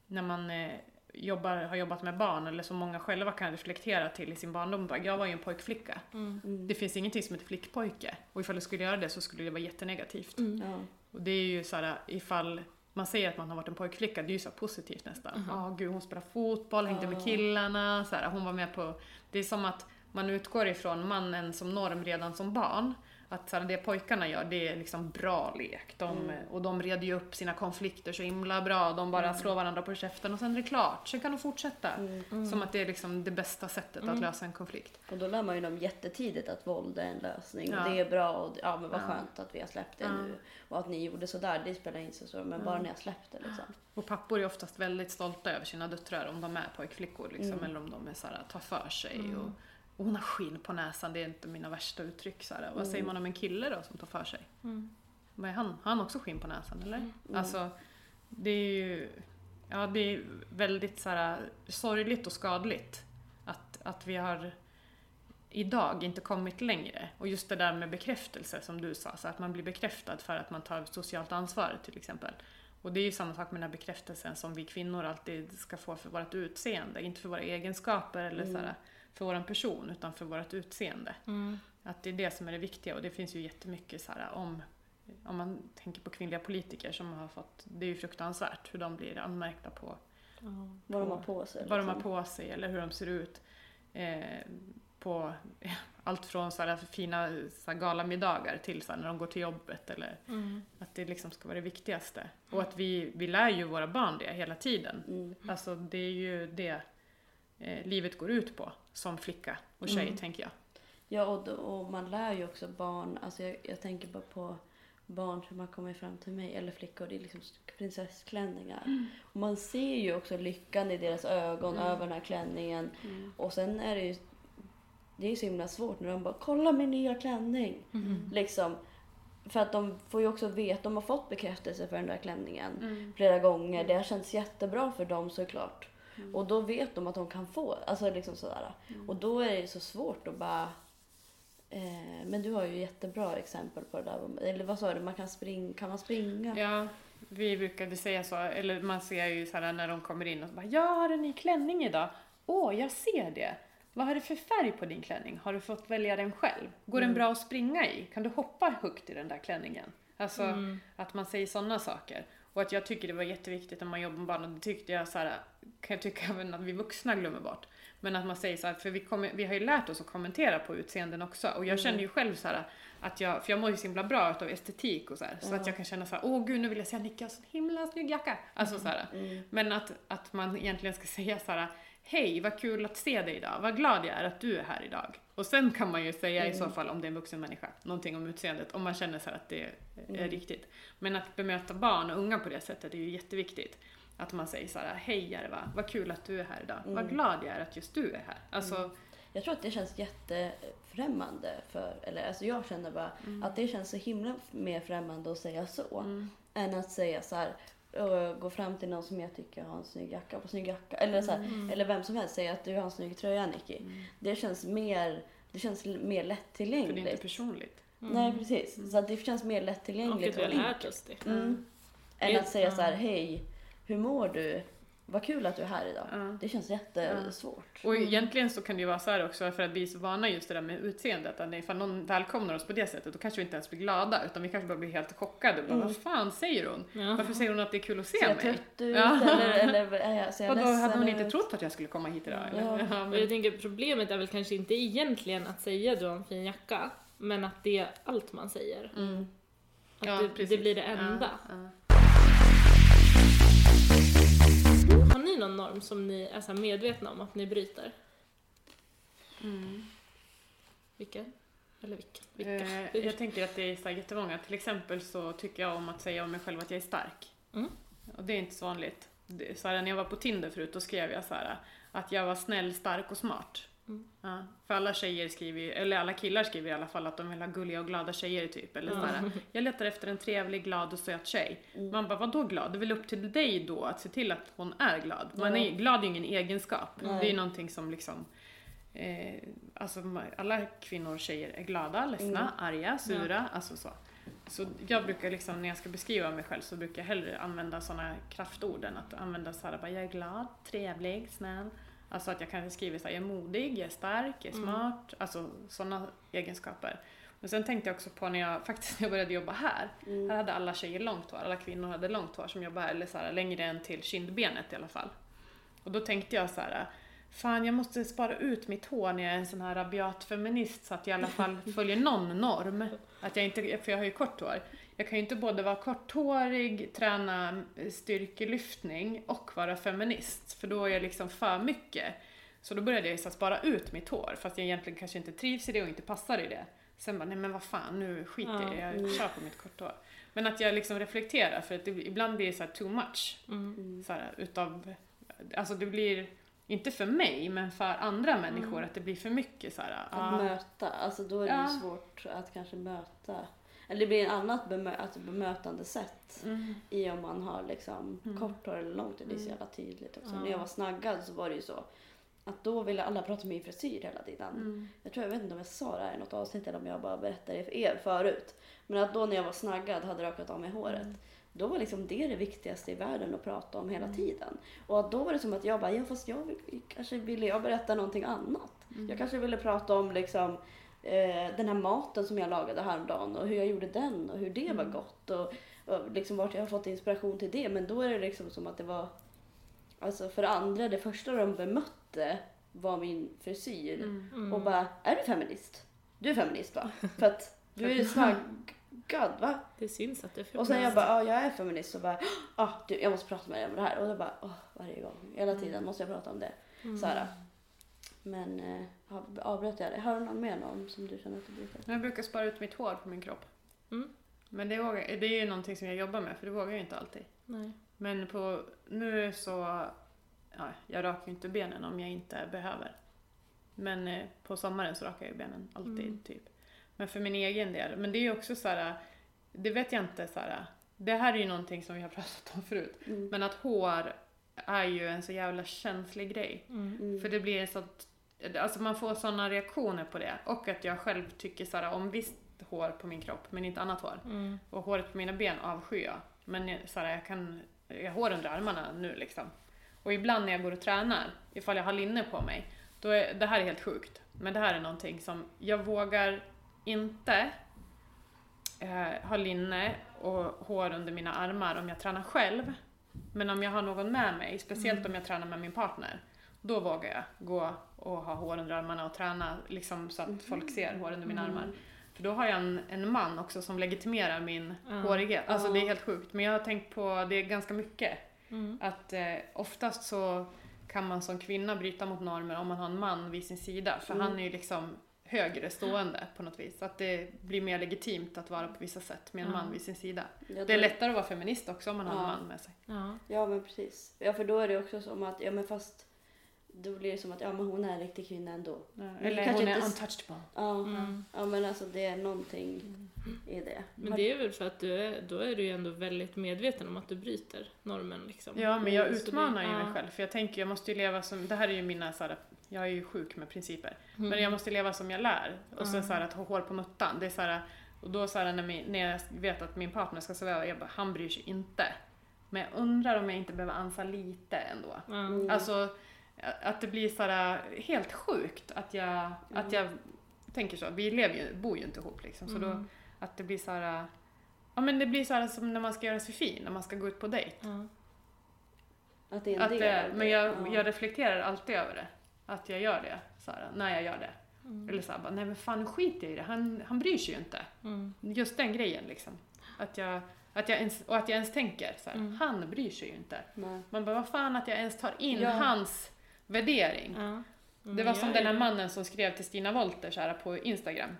när man eh, jobbar, har jobbat med barn eller som många själva kan reflektera till i sin barndom. bara, Jag var ju en pojkflicka. Mm. Mm. Det finns ingenting som heter flickpojke. Och ifall du skulle göra det så skulle det vara jättenegativt. Mm. Ja. Och det är ju så här, ifall man säger att man har varit en pojkflicka, det är ju så positivt nästan. Ja, Mhm. gud hon spelar fotboll, hängde med killarna, så här, hon var med på... Det är som att man utgår ifrån mannen som norm redan som barn. Att så här, det pojkarna gör, det är liksom bra lek. De, Mm. Och de reder ju upp sina konflikter så himla bra. De bara Mm. slår varandra på käften och sen är det klart. Sen kan de fortsätta. Mm. Som att det är liksom det bästa sättet att Mm. lösa en konflikt. Och då lär man ju dem jättetidigt att våld är en lösning Ja. och det är bra och ja men vad Ja. skönt att vi har släppt det Ja. nu. Och att ni gjorde sådär, det spelar inte så stor men bara när jag släppte liksom. Och pappor är oftast väldigt stolta över sina döttrar om de är pojkflickor liksom, Mm. eller om de är så här, tar för sig. Mm. Och, och hon har skinn på näsan, det är inte mina värsta uttryck. Så här. Vad Mm. säger man om en kille då som tar för sig? Mm. Vad är han? Har han också skinn på näsan eller? Mm. Alltså, det är ju ja, det är väldigt så här, sorgligt och skadligt att, att vi har idag inte kommit längre. Och just det där med bekräftelse som du sa, så att man blir bekräftad för att man tar socialt ansvar till exempel. Och det är ju samma sak med den här bekräftelsen som vi kvinnor alltid ska få för vårt utseende. Inte för våra egenskaper eller så Mm. här, för vår person, utan för vårt utseende. Mm. Att det är det som är det viktiga och det finns ju jättemycket så här om om man tänker på kvinnliga politiker som har fått, det är ju fruktansvärt hur de blir anmärkta på Ja. Vad de har på sig. vad de har liksom. på sig eller hur de ser ut. Eh, på allt från så här fina så här galamiddagar till så här när de går till jobbet eller Mm. att det liksom ska vara det viktigaste. Och att vi, vi lär ju våra barn det hela tiden. Mm. Alltså det är ju det eh, livet går ut på som flicka och tjej Mm. tänker jag. Ja och, och man lär ju också barn, alltså jag, jag tänker bara på barn som har kommit fram till mig, eller flickor, det är liksom prinsessklänningar. Och man ser ju också lyckan i deras ögon Mm. över den här klänningen. Och sen är det ju, det är så himla svårt när de bara “kolla min nya klänning”. Mm. Liksom, för att de får ju också veta, de har fått bekräftelse för den där klänningen Mm. flera gånger. Det har känts jättebra för dem såklart. Mm. Och då vet de att de kan få, alltså liksom sådär. Och då är det så svårt att bara... Eh, men du har ju jättebra exempel på det där. Eller vad sa du, man kan, springa, kan man springa? Ja, vi brukade säga så, eller man ser ju så här när de kommer in och så bara “Jag har en ny klänning idag”. “Åh, jag ser det”. Vad har du för färg på din klänning? Har du fått välja den själv? Går den Mm. bra att springa i? Kan du hoppa högt i den där klänningen? Alltså Mm. att man säger sådana saker. Och att jag tycker det var jätteviktigt när man jobbar med barn och det tyckte jag så här, kan jag tycka även att vi vuxna glömmer bort. Men att man säger så här, för vi, kommer, vi har ju lärt oss att kommentera på utseenden också och jag känner ju själv så här att jag, för jag mår ju så himla bra av estetik och så här, så att jag kan känna så här, åh gud nu vill jag säga Nicka, så himla snygg jacka. Alltså så här. Men att, att man egentligen ska säga så här, hej vad kul att se dig idag, vad glad jag är att du är här idag. Och sen kan man ju säga i så fall om det är en vuxen människa, någonting om utseendet, om man känner så att det är riktigt. Men att bemöta barn och unga på det sättet är ju jätteviktigt. Att man säger så här, hej Järva, vad kul att du är här idag. Vad glad jag är att just du är här. Alltså, Jag tror att det känns jättefrämmande för, eller alltså jag känner bara att det känns så himla mer främmande att säga så. Än att säga så här, och gå fram till någon som jag tycker har en snygg jacka på snygg jacka. Eller, så här, eller vem som helst säga att du har en snygg tröja Nicky. Det känns mer, det känns mer för det är lättillgängligt. inte personligt. Nej precis. Så att det känns mer Och lättillgängligt att vi har och lärt oss det. Mm. Än att säga så här, hej, hur mår du? Vad kul att du är här idag. Ja. Det känns jättesvårt. Och egentligen så kan det ju vara så här också för att vi är så vana just det där med utseendet. Att ifall någon välkomnar oss på det sättet då kanske vi inte ens blir glada utan vi kanske bara blir helt chockade. Bara, Vad fan säger hon? Ja. Varför säger hon att det är kul att se Ser jag mig? trött ut? Ja. Eller, eller är jag, ser jag Vadå, hade ledsen hon inte trott att jag skulle komma hit idag? Eller? Ja. Ja, men, jag tänker problemet är väl kanske inte egentligen att säga du har en fin jacka, men att det är allt man säger. Mm. Att Ja, det, det blir det enda. Någon norm som ni är så medvetna om att ni bryter? Mm. Vilken? Eller vilken? Vilka? Eh, jag tänker att det är så jättemånga. Till exempel så tycker jag om att säga om mig själv att jag är stark. Mm. Och det är inte så vanligt. Så här, när jag var på Tinder förut då skrev jag så här att jag var snäll, stark och smart. Mm. Ja, för alla tjejer skriver ju- eller alla killar skriver i alla fall att de vill ha gulliga och glada tjejer typ. Eller så här, jag letar efter en trevlig, glad och söt tjej. Man bara, vadå glad? Det är väl upp till dig då att se till att hon är glad. Man är, glad är ju ingen egenskap. Det är ju någonting som liksom Eh, alltså alla kvinnor och tjejer är glada, ledsna, arga, sura, alltså så. Så jag brukar liksom, när jag ska beskriva mig själv så brukar jag hellre använda sådana kraftord än att använda så här, bara, jag är glad, trevlig, snäll. Alltså att jag kanske skriver så här, jag är modig, jag är stark, jag är smart, alltså sådana egenskaper. Men sen tänkte jag också på när jag faktiskt när jag började jobba här. Här hade alla tjejer långt hår, alla kvinnor hade långt hår som jobbar här, eller så här, längre än till kindbenet i alla fall. Och då tänkte jag så här, fan jag måste spara ut mitt hår när jag är en sån här rabiat feminist så att jag i alla fall följer någon norm. Att jag inte, för jag har ju kort hår. Jag kan ju inte både vara korthårig, träna styrkelyftning och vara feminist. För då är jag liksom för mycket. Så då började jag så här spara ut mitt hår fast jag egentligen kanske inte trivs i det och inte passar i det. Sen bara, nej men vad fan, nu skiter jag i det, jag kör på mitt korthår. Men att jag liksom reflekterar för att det, ibland blir det så här too much. Så här, utav, alltså det blir, inte för mig, men för andra människor att det blir för mycket så här. Att ah, möta, alltså då är det Ja. ju svårt att kanske möta. Eller det blir ett annat bemö alltså bemötande sätt mm, i om man har liksom kort hår eller långt hår. Det är så jävla tydligt också. När jag var snaggad så var det ju så att då ville alla prata om min frisyr hela tiden. mm, Jag tror jag vet inte om jag sa det här i något avsnitt eller om jag bara berättade det för er förut. Men att då när jag var snaggad hade rakat av mig håret. Då var liksom det det viktigaste i världen att prata om hela tiden. Och att då var det som att jag bara, ja fast jag vill, kanske ville jag berätta någonting annat. Jag kanske ville prata om liksom eh, den här maten som jag lagade häromdagen och hur jag gjorde den och hur det var gott och, och liksom vart jag har fått inspiration till det. Men då är det liksom som att det var, alltså för andra, det första de bemötte var min frisyr. mm. Och bara, är du feminist? Du är feminist va? För att du är snaggad va? Det syns att det är för Och sen jag bara, ja jag är feminist och bara, ah, du, jag måste prata med dig om det här. Och då bara, åh, varje gång, hela tiden måste jag prata om det. Så här. Men eh, avbröt jag det? Har du någon mer norm som du känner att du brukar? Jag brukar spara ut mitt hår på min kropp. Mm. Men det, vågar, det är ju någonting som jag jobbar med, för det vågar jag inte alltid. Nej. Men på, nu så, ja, jag rakar ju inte benen om jag inte behöver. Men eh, på sommaren så rakar jag ju benen alltid, Mm. typ. Men för min egen del, men det är ju också så här, det vet jag inte så här. det här är ju någonting som vi har pratat om förut. Mm. Men att hår är ju en så jävla känslig grej. Mm. Mm. För det blir en sånt, alltså man får såna reaktioner på det. Och att jag själv tycker så här, om visst hår på min kropp, men inte annat hår. Mm. Och håret på mina ben avskyr jag. Men jag- så här, jag kan, jag har hår under armarna nu liksom. Och ibland när jag går och tränar, ifall jag har linne på mig, då är, det här är helt sjukt. Men det här är någonting som jag vågar inte eh, ha linne och hår under mina armar om jag tränar själv. Men om jag har någon med mig, speciellt om jag tränar med min partner, då vågar jag gå och ha hår under armarna och träna liksom, så att folk ser hår under mina armar. För då har jag en, en man också som legitimerar min Ja. hårighet. Alltså Ja. det är helt sjukt. Men jag har tänkt på det ganska mycket. Mm. Att eh, oftast så kan man som kvinna bryta mot normer om man har en man vid sin sida. För Mm. han är ju liksom högre stående på något vis. Att det blir mer legitimt att vara på vissa sätt med en Ja. man vid sin sida. Ja, Det är lättare att vara feminist också om man har en Ja. man med sig. Ja. Ja men precis. Ja för då är det också som att, ja men fast då blir det som att ja men hon är en riktig kvinna ändå. Eller kanske hon är inte- untouchable. Ja, Mm. ja men alltså det är någonting i det. Men det är väl för att du är, då är du ju ändå väldigt medveten om att du bryter normen liksom. Ja, men jag Mm, utmanar ju ja. mig själv. För jag tänker, jag måste ju leva som... Det här är ju mina så här, Jag är ju sjuk med principer. Mm. Men jag måste leva som jag lär. Och sen Mm. så här, att ha hår på muttan. Det är så här, och då så här, när, min, när jag vet att min partner ska sova, jag bara, han bryr sig inte. Men jag undrar om jag inte behöver ansa lite ändå. Ja. Mm. Alltså att det blir så här, helt sjukt att jag, att jag tänker så. Vi lever ju, bor ju inte ihop liksom. Så då, Mm. att det blir så här. Ja men det blir så här som när man ska göra sig fin, när man ska gå ut på dejt. Ja. Att det är en Att del det, men jag, ja. jag reflekterar alltid över det. Att jag gör det, så här, när jag gör det. Mm. Eller så här, bara, nej men fan jag i det, han, han bryr sig ju inte. Mm. Just den grejen liksom. Att jag, att jag ens, och att jag ens tänker så här, Mm. han bryr sig ju inte. Nej. Man bara, vad fan att jag ens tar in Ja. hans värdering. Ja. Mm, Det var som den här är- mannen som skrev till Stina Wolter så här på Instagram.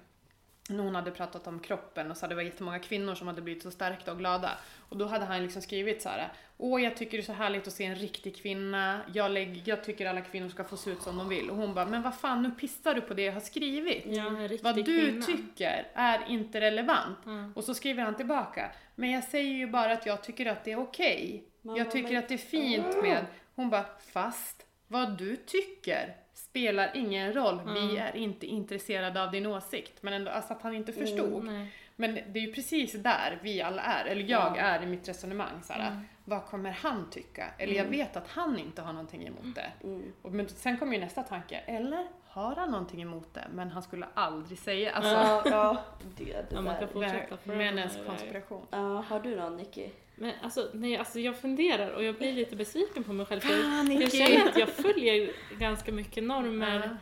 Hon hade pratat om kroppen och så hade det var jättemånga kvinnor som hade blivit så stärkta och glada. Och då hade han liksom skrivit så här. Åh, jag tycker det är så härligt att se en riktig kvinna. Jag, lägg, jag tycker alla kvinnor ska få se ut som de vill. Och hon bara, men vad fan, nu pissar du på det jag har skrivit. Ja, Vad du kvinna. tycker är inte relevant. Ja. Och så skriver han tillbaka. Men jag säger ju bara att jag tycker att det är okej. Man Jag tycker men- att det är fint med... Hon bara, fast vad du tycker spelar ingen roll. Vi Mm. är inte intresserade av din åsikt. Men ändå, alltså att han inte förstod. Nej. Men det är ju precis där vi alla är, eller jag Ja. är i mitt resonemang. Såhär, Mm. Vad kommer han tycka? Eller jag vet att han inte har någonting emot det. Mm. Och, men sen kommer ju nästa tanke, eller har han någonting emot det? Men han skulle aldrig säga. Alltså, Ja, ja. Det, det Ja, man kan fortsätta männens med det där. konspiration. Ja, har du någon Nicky? Men alltså, nej, alltså jag funderar och jag blir lite besviken på mig själv. För Fan, jag Nicky! känner att jag följer ganska mycket normer. Ja.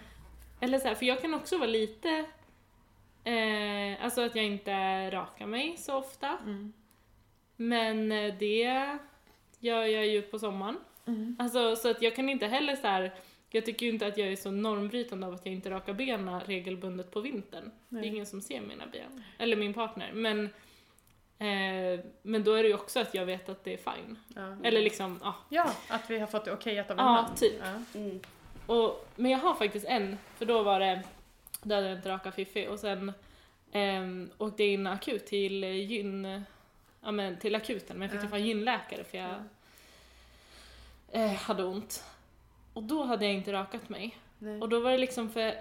Eller så här, för jag kan också vara lite... Eh, alltså att jag inte rakar mig så ofta. Mm. Men eh, det gör jag ju på sommaren. Mm. Alltså så att jag kan inte heller så här. Jag tycker ju inte att jag är så normbrytande av att jag inte rakar benen regelbundet på vintern. Det är Nej. ingen som ser mina ben. Eller min partner. Men, eh, men då är det ju också att jag vet att det är fine. Ja. Eller liksom, ja. ja, att vi har fått det okejat av en Ja, typ. Ja. Mm. Och, men jag har faktiskt en, för då var det, då hade jag inte rakat Fiffi och sen eh, åkte jag in akut till eh, gyn, ja men till akuten, men jag fick Ja. träffa en gynläkare för jag eh, hade ont. Och då hade jag inte rakat mig. Nej. Och då var det liksom för,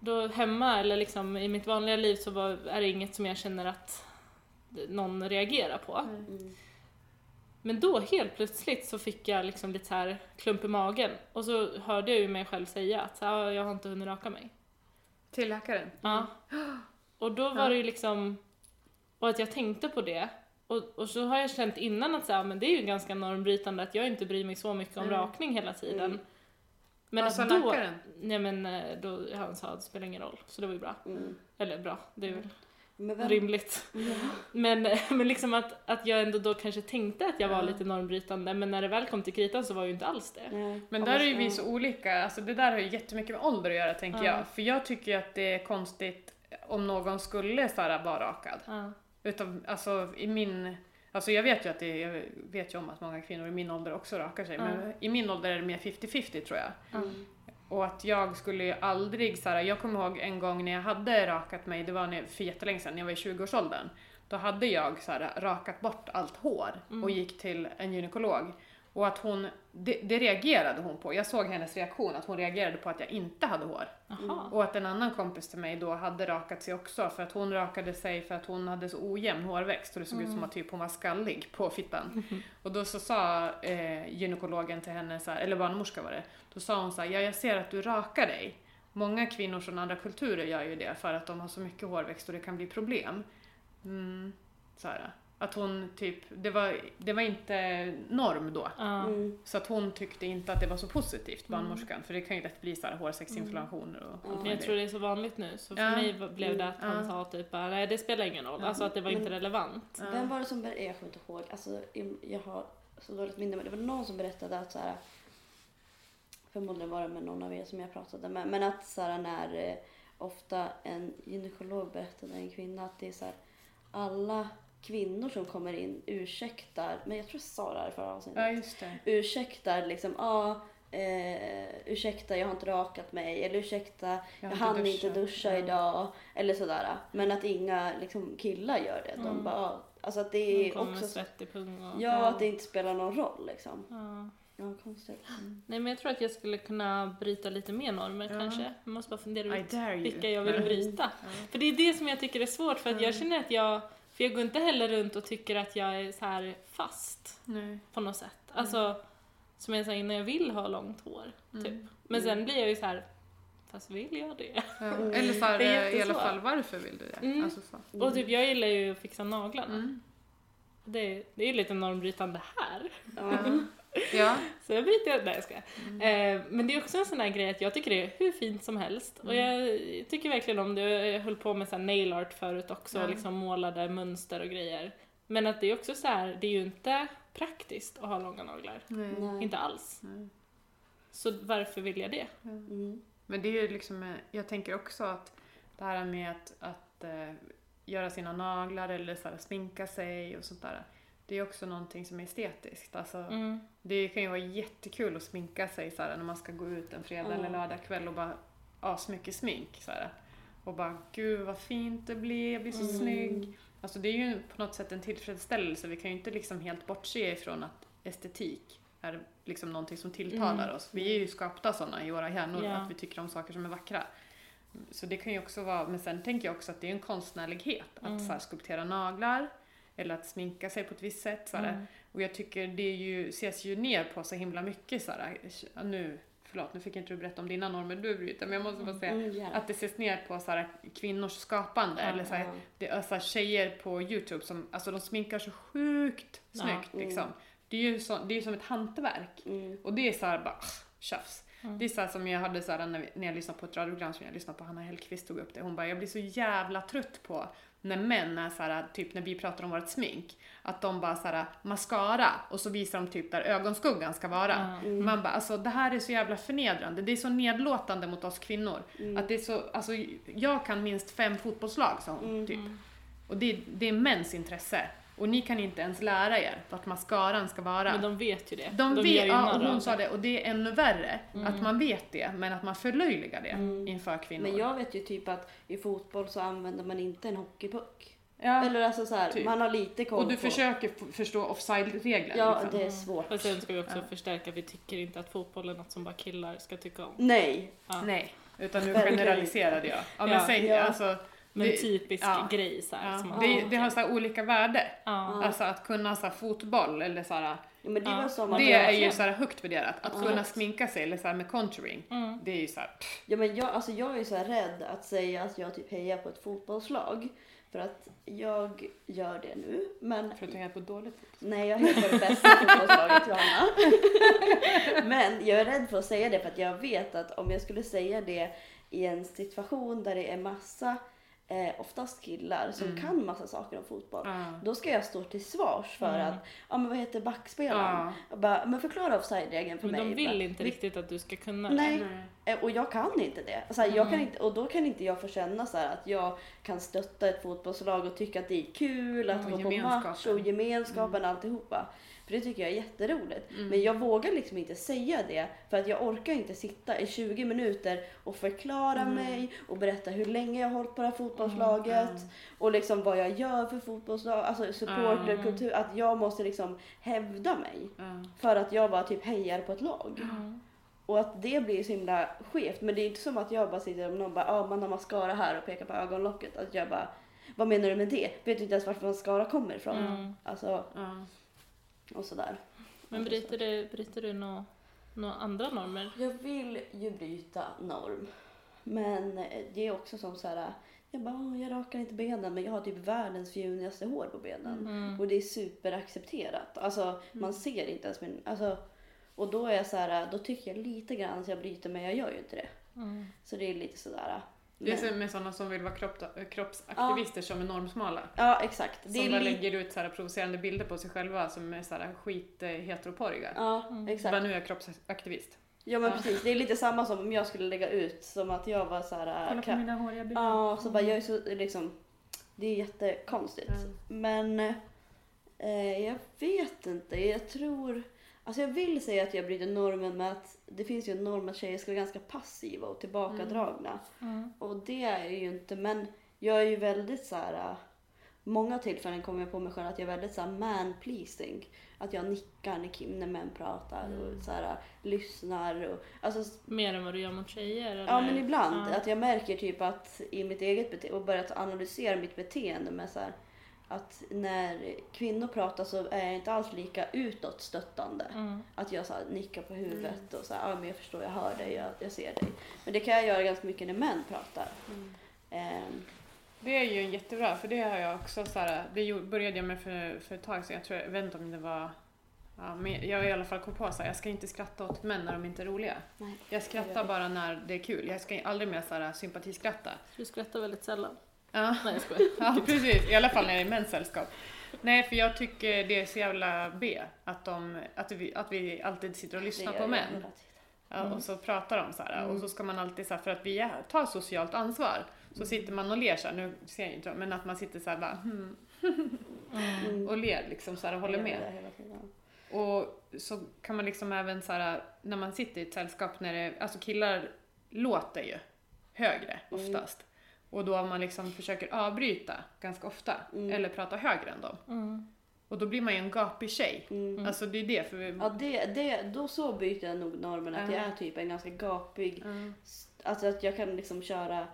då hemma eller liksom i mitt vanliga liv så var, är det inget som jag känner att någon reagerar på. Mm. Men då helt plötsligt så fick jag liksom lite så här klump i magen och så hörde jag ju mig själv säga att "Ja, jag har inte hunnit raka mig. Till läkaren? Ja. Och då var Ja. det ju liksom, och att jag tänkte på det. Och, och så har jag känt innan att så här, men det är ju ganska normbrytande att jag inte bryr mig så mycket om Mm. rakning hela tiden. Mm. Men Vad sa att då, läkaren? nej men eh, då, han sa att det spelar ingen roll, så det var ju bra. Mm. Eller bra, det är väl Men rimligt. Ja. Men, men liksom att, att jag ändå då kanske tänkte att jag var Ja. lite normbrytande, men när det väl kom till kritan så var ju inte alls det. Nej. Men där är ju vi så olika, alltså det där har ju jättemycket med ålder att göra tänker Ja. jag. För jag tycker ju att det är konstigt om någon skulle så här vara rakad. Ja. Utan, alltså i min, alltså jag vet ju att det, jag vet ju om att många kvinnor i min ålder också rakar sig. Ja. Men i min ålder är det mer 50-50 tror jag. Mm. Och att jag skulle ju aldrig så här, jag kommer ihåg en gång när jag hade rakat mig, det var när, för jättelänge sedan, när jag var i 20-årsåldern. Då hade jag så här, rakat bort allt hår Mm. och gick till en gynekolog. Och att hon, det, det reagerade hon på. Jag såg hennes reaktion, att hon reagerade på att jag inte hade hår. Jaha. Och att en annan kompis till mig då hade rakat sig också för att hon rakade sig för att hon hade så ojämn hårväxt och det såg ut som att typ hon var skallig på fittan. Och då så sa eh, gynekologen till henne, så här, eller barnmorska var det, då sa hon så här, ja jag ser att du rakar dig. Många kvinnor från andra kulturer gör ju det för att de har så mycket hårväxt och det kan bli problem. mm, så här, att hon typ, det var, det var inte norm då. Mm. Så att hon tyckte inte att det var så positivt, Mm. barnmorskan. För det kan ju lätt bli så här hårsäcksinflammationer och Men jag tror det är så vanligt nu, så för Ja. mig blev det att han Ja. sa typ bara, nej det spelar ingen roll, Ja. alltså att det var inte Men- relevant. Ja. Vem var det som berättade? Jag kommer inte ihåg. Alltså, jag har så dåligt minne men det var någon som berättade att så här, förmodligen var det med någon av er som jag pratade med, men att så här, när eh, ofta en gynekolog berättade en kvinna att det är så här, alla kvinnor som kommer in ursäktar, men jag tror jag sa det här i förra avsnittet, Ja, just det. ursäktar liksom, ja, eh, ursäkta jag har inte rakat mig eller ursäkta jag, har hann inte duscha Ja. idag eller sådär. Men att inga liksom, killar gör det. De Mm. bara, ja, alltså att det är också så, svettig pung och... ja, att det inte spelar någon roll liksom. Ja. Ja, konstigt. Mm. Nej men jag tror att jag skulle kunna bryta lite mer normer Ja. kanske. Jag måste bara fundera I ut vilka jag vill Ja. bryta. För det är det som jag tycker är svårt för att jag Mm. känner att jag, för jag går inte heller runt och tycker att jag är så här fast Nej. på något sätt. Alltså, som jag sa innan, jag vill ha långt hår, typ. Mm. Men sen blir jag ju så här, fast vill jag det? Ja. Eller så här, Det är eh, i alla fall, varför vill du det? Mm. Alltså så. Och typ, jag gillar ju att fixa naglarna. Mm. Det, det är ju lite normbrytande här. Ja. Ja. Så jag bryter, nej jag skojar. Mm. Eh, men det är också en sån här grej att jag tycker det är hur fint som helst. Och Mm. jag tycker verkligen om det. Jag höll på med så här nail art förut också, Ja. liksom målade mönster och grejer. Men att det är också så här, det är ju inte praktiskt att ha långa naglar. Nej. Inte alls. Nej. Så varför vill jag det? Mm. Men det är ju liksom, eh, jag tänker också att det här med att, att eh, göra sina naglar eller så här, sminka sig och sånt där. Det är också någonting som är estetiskt. Alltså, Mm. Det kan ju vara jättekul att sminka sig så här, när man ska gå ut en fredag Ja. eller lördag kväll och bara asmycket smink. Så här. Och bara gud vad fint det blir, jag blir så Mm. snygg. Alltså det är ju på något sätt en tillfredsställelse. Vi kan ju inte liksom helt bortse ifrån att estetik är liksom någonting som tilltalar Mm. oss. Vi är ju skapta sådana i våra hjärnor, Ja. att vi tycker om saker som är vackra. Så det kan ju också vara, men sen tänker jag också att det är en konstnärlighet att Mm. så här, skulptera naglar eller att sminka sig på ett visst sätt. Mm. Och jag tycker det ju, ses ju ner på så himla mycket så här, ja, nu, förlåt nu fick inte du berätta om dina normer du bryter, men jag måste bara säga Mm, ja. att det ses ner på så här, kvinnors skapande eller så här, Ja. det är så här, tjejer på Youtube som, alltså de sminkar så sjukt snyggt Mm. liksom. Det är ju så, det är som ett hantverk. Mm. Och det är så här bara, tjafs. Mm. Det är så här som jag hade så här när, vi, när jag lyssnade på ett radioprogram som jag lyssnade på, Hanna Hellquist tog upp det. Hon bara, jag blir så jävla trött på när män är så här, typ när vi pratar om vårt smink, att de bara så här mascara och så visar de typ där ögonskuggan ska vara. Mm. Man bara, alltså det här är så jävla förnedrande, det är så nedlåtande mot oss kvinnor. Mm. Att det är så, alltså jag kan minst fem fotbollslag sa hon, Mm. typ. Mm. Och det, det är mäns intresse. Och ni kan inte ens lära er vart mascaran ska vara. Men de vet ju det. De, gör vet, ju ja, och hon sa det, och det är ännu värre. Mm. Att man vet det, men att man förlöjligar det Mm. inför kvinnor. Men jag vet ju typ att i fotboll så använder man inte en hockeypuck. ja. Eller alltså så här, typ. man har lite koll och du på... försöker förstå offside-regeln. Ja, liksom. det är svårt. Och sen ska vi också Ja. förstärka, vi tycker inte att fotboll är något som bara killar ska tycka om. Nej. Ja. Nej, utan nu generaliserade jag. Ja, men Ja. säg, Ja. alltså, Men det- typisk ja. grej så här, ja, som man det, det har så här olika värde. Ja. Alltså att kunna så här, fotboll eller så här, Ja, men det Ja. var att det är ju så här högt värderat. Att Ja. kunna sminka sig eller så här med contouring, Mm. det är ju så här, pff, Ja, men jag, alltså jag är så här rädd att säga att jag typ hejar på ett fotbollslag. För att jag gör det nu. Men för att jag är på dåligt. nej, jag hejar på det bästa fotbollslaget, Johanna. men jag är rädd för att säga det för att jag vet att om jag skulle säga det i en situation där det är massa, eh, oftast killar, som Mm. kan massa saker om fotboll. Ja. Då ska jag stå till svars för Mm. att, ja men vad heter backspelaren? Jag bara, men förklara offside-regeln för Men mig. de vill inte "Vi- riktigt att du ska kunna Nej. det. Eh, Och jag kan inte det. Så här, jag kan Mm. inte, och då kan inte jag få känna så att jag kan stötta ett fotbollslag och tycka att det är kul att Och gå på match gemenskapen. och gemenskapen alltihopa. För det tycker jag är jätteroligt. Mm. Men jag vågar liksom inte säga det för att jag orkar inte sitta i 20 minuter och förklara Mm. mig och berätta hur länge jag har hållit på det här fotbollslaget Mm. och liksom vad jag gör för fotbollslag, alltså supporter, Mm. kultur. Att jag måste liksom hävda mig för att jag bara typ hejar på ett lag. Mm. Och att det blir så himla skevt. Men det är inte som att jag bara sitter och någon bara, ja ah, man har mascara här och pekar på ögonlocket. Att jag bara, vad menar du med det? Vet du inte ens varför mascara kommer ifrån? Mm. Alltså, Ja. och sådär. Men bryter du, bryter du några nå andra normer? Jag vill ju bryta norm. Men det är också som så här, Jag bara, "Ah, jag rakar inte benen men jag har typ världens fjunigaste hår på benen. Mm. Och det är superaccepterat. Alltså man ser inte ens min, alltså och då är jag så här, då tycker jag lite grann att jag bryter men jag gör ju inte det. Mm. Så det är lite sådär. Det är som med sådana som vill vara kropp, kroppsaktivister som är normsmala. Ja exakt. Det Som är bara lägger ut så här provocerande bilder på sig själva som är så här skit eh, heteroporriga. ja Bara exakt. nu är jag kroppsaktivist. Ja men Ja. precis, det är lite samma som om jag skulle lägga ut som att jag var så här. Kolla på mina håriga ben. Ja, så bara jag är så liksom, det är jättekonstigt. Mm. Men eh, jag vet inte, jag tror, alltså jag vill säga att jag bryter normen med att det finns ju en norm att tjejer ska vara ganska passiva och tillbakadragna. Mm. Och det är jag ju inte, men jag är ju väldigt så här. äh, Många tillfällen kommer jag på mig själv att jag är väldigt så här man-pleasing. Att jag nickar när, Kim, när män pratar och så här, äh, lyssnar. Och, alltså, Mer än vad du gör mot tjejer? Eller? Ja men ibland. Ja. Att jag märker typ att i mitt eget beteende och börjat analysera mitt beteende med så här, att när kvinnor pratar så är jag inte alls lika utåt stöttande. Mm. Att jag så här, nickar på huvudet och så här, ja men jag förstår, jag hör dig, jag, jag ser dig. Men det kan jag göra ganska mycket när män pratar. Ehm, Det är ju jättebra, för det har jag också så här, det började jag med för, för ett tag sedan. Jag tror, jag vet inte om det var Ja, men jag har i alla fall kommit på så här, jag ska inte skratta åt män när de inte är roliga. nej. Jag skrattar bara när det är kul. Jag ska aldrig mer så här, sympatiskratta. Du skrattar väldigt sällan. Ja. Nej jag skojar. Ja, precis. I alla fall när det är mäns sällskap. Nej, för jag tycker det är så jävla B att, de, att, vi, att vi alltid sitter och lyssnar på män. Ja, Mm. och så pratar de så här. Mm. Och så ska man alltid så här, för att vi är, tar socialt ansvar, så Mm. sitter man och ler så här, nu ser jag inte men att man sitter så här bara hmm, Mm. Mm. och ler liksom så här och håller med. Och så kan man liksom även så här, när man sitter i ett sällskap när det, alltså killar låter ju högre Mm. oftast. Och då man liksom försöker avbryta ganska ofta, Mm. eller prata högre än dem. Mm. Och då blir man ju en gapig tjej. Mm. Alltså det är det, för vi... Ja, det, det, då så byter jag nog normen att Ja. jag är typ en ganska gapig, Mm. alltså att jag kan liksom köra,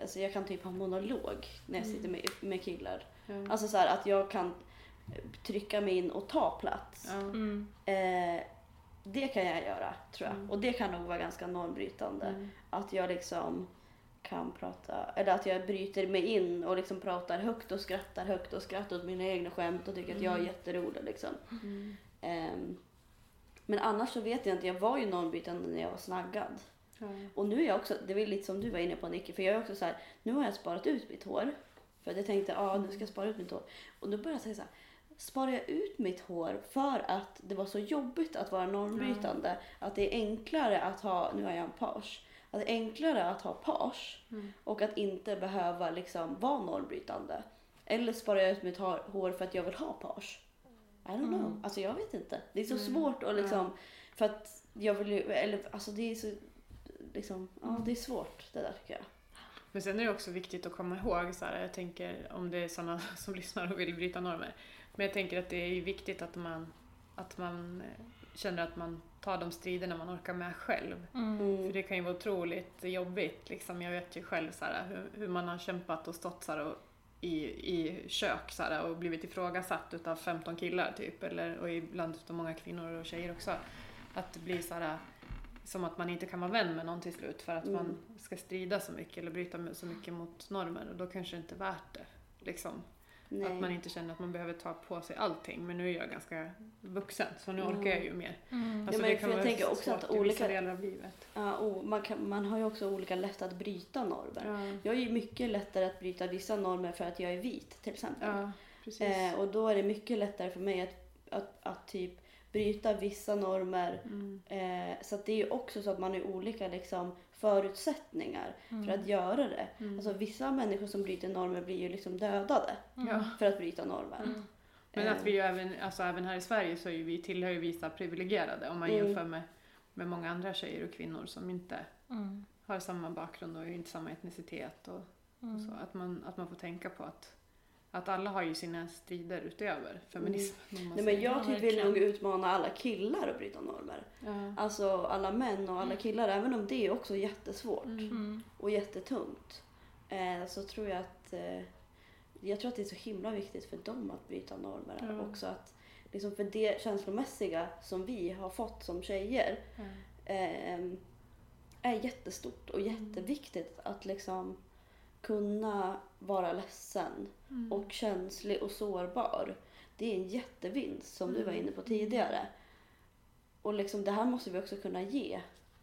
alltså jag kan typ ha monolog när jag Mm. sitter med, med killar. Alltså så här att jag kan trycka mig in och ta plats. Mm. Eh, det kan jag göra tror jag. Mm. Och det kan nog vara ganska normbrytande. Mm. Att jag liksom kan prata, eller att jag bryter mig in och liksom pratar högt och skrattar högt och skrattar åt mina egna skämt och tycker att jag är Mm. jätterolig liksom. Mm. Ehm, men annars så vet jag inte, jag var ju normbrytande när jag var snaggad. Ja. Och nu är jag också, det var lite som du var inne på Nicky, för jag är också så här, nu har jag sparat ut mitt hår. För att jag tänkte, ja ah, nu ska jag spara ut mitt hår. Och då började jag säga så här, sparar jag ut mitt hår för att det var så jobbigt att vara normbrytande, att det är enklare att ha, nu har jag en page, att det är enklare att ha page Mm. och att inte behöva liksom vara normbrytande. Eller sparar jag ut mitt hår för att jag vill ha page? I don't know. Mm. Alltså jag vet inte. Det är så Mm. svårt att liksom, för att jag vill ju, eller alltså det är så, liksom, ja det är svårt det där tycker jag. Men sen är det också viktigt att komma ihåg, så här, jag tänker om det är sådana som lyssnar och vill bryta normer. Men jag tänker att det är viktigt att man, att man eh, känner att man tar de striderna man orkar med själv. Mm. För Mm. det kan ju vara otroligt jobbigt. Liksom. Jag vet ju själv så här, hur, hur man har kämpat och stått så här, och, i, i kök så här, och blivit ifrågasatt utav 15 killar typ. Eller, och ibland utav många kvinnor och tjejer också. Att det blir så här, som att man inte kan vara vän med någon till slut för att Mm. man ska strida så mycket eller bryta så mycket mot normer. Och då kanske det inte är värt det. Liksom. Nej. Att man inte känner att man behöver ta på sig allting. Men nu är jag ganska vuxen så nu Mm. orkar jag ju mer. Mm. Alltså men det kan jag tänker också att olika- delar av livet. Ja, och man, kan, man har ju också olika lätt att bryta normer. Ja, Jag är ju mycket lättare att bryta vissa normer för att jag är vit till exempel. ja precis. Eh, och då är det mycket lättare för mig att, att, att typ bryta vissa normer. Mm. Eh, så att det är ju också så att man har olika liksom, förutsättningar Mm. för att göra det. Mm. Alltså vissa människor som bryter normer blir ju liksom dödade Ja. för att bryta normer. Mm. Men Eh, att vi ju även, alltså även här i Sverige så är ju vi, tillhör ju vissa privilegierade om man Mm. jämför med, med många andra tjejer och kvinnor som inte Mm. har samma bakgrund och inte samma etnicitet och, och Mm. så. Att man, att man får tänka på att, att alla har ju sina strider utöver feminismen. man Nej, men jag Ja, typ vill nog utmana alla killar att bryta normer. Ja. Alltså alla män och alla killar, även om det är också jättesvårt Mm. Mm. och jättetungt. Eh, så tror jag att eh, jag tror att det är så himla viktigt för dem att bryta normer. Ja. Också att liksom för det känslomässiga som vi har fått som tjejer Ja. eh, är jättestort och jätteviktigt att liksom kunna vara ledsen och känslig och sårbar. Det är en jättevinst som du var inne på tidigare. Och liksom det här måste vi också kunna ge.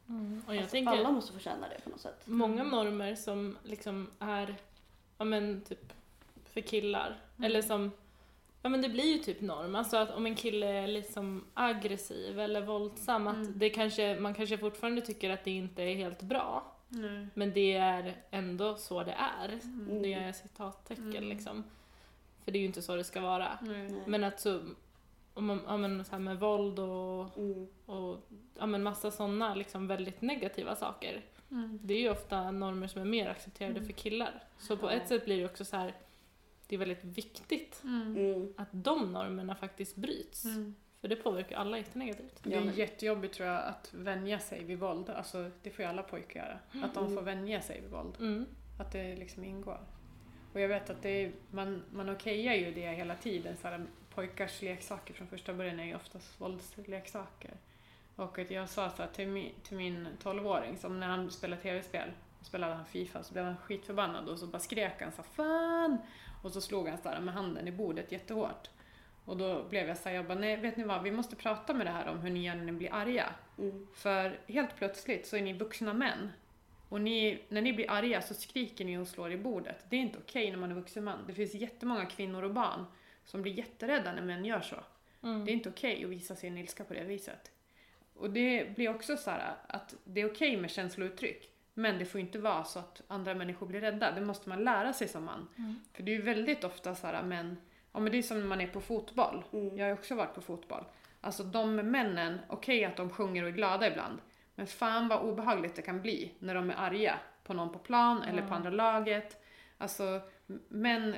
Mm. Och jag Alltså, tänker, Alla måste få känna det på något sätt. många normer som liksom är, ja men typ för killar, eller som, ja men det blir ju typ norm, alltså att om en kille är liksom aggressiv eller våldsam, att det kanske, man kanske fortfarande tycker att det inte är helt bra, Nej. men det är ändå så det är. Mm. Nu gör jag citattecken Mm. liksom. För det är ju inte så det ska vara. Nej. Men att så, om man, ja men så här med våld och, Mm. och ja men massa sådana liksom väldigt negativa saker. Mm. Det är ju ofta normer som är mer accepterade för killar. Så på ett sätt blir det också så här, det är väldigt viktigt Mm. Mm. att de normerna faktiskt bryts. Mm. För det påverkar alla jättenegativt. Det är jättejobbigt tror jag att vänja sig vid våld. Alltså, det får ju alla pojkar göra. Att de Mm. får vänja sig vid våld. Mm. Att det liksom ingår. Och jag vet att det är, man, man okejar ju det hela tiden. Så här, pojkars leksaker från första början är ju oftast våldsleksaker. Och att jag sa så här till min, till min 12-åring, som när han spelade tv-spel, spelade han Fifa, så blev han skitförbannad och så bara skrek han så här, Fan! Och så slog han så här med handen i bordet jättehårt. Och då blev jag så här, jag bara, nej vet ni vad, vi måste prata med det här om hur ni gör när ni blir arga. Mm. För helt plötsligt så är ni vuxna män. Och ni, när ni blir arga så skriker ni och slår i bordet. Det är inte okej när man är vuxen man. Det finns jättemånga kvinnor och barn som blir jätterädda när män gör så. Mm. Det är inte okej att visa sin ilska på det viset. Och det blir också så här att det är okej med känslouttryck. Men det får inte vara så att andra människor blir rädda. Det måste man lära sig som man. Mm. För det är ju väldigt ofta så här män, ja men det är som när man är på fotboll. Mm. Jag har ju också varit på fotboll. Alltså de männen, okej att de sjunger och är glada ibland. Men fan vad obehagligt det kan bli när de är arga på någon på plan eller på Ja. andra laget. Alltså män,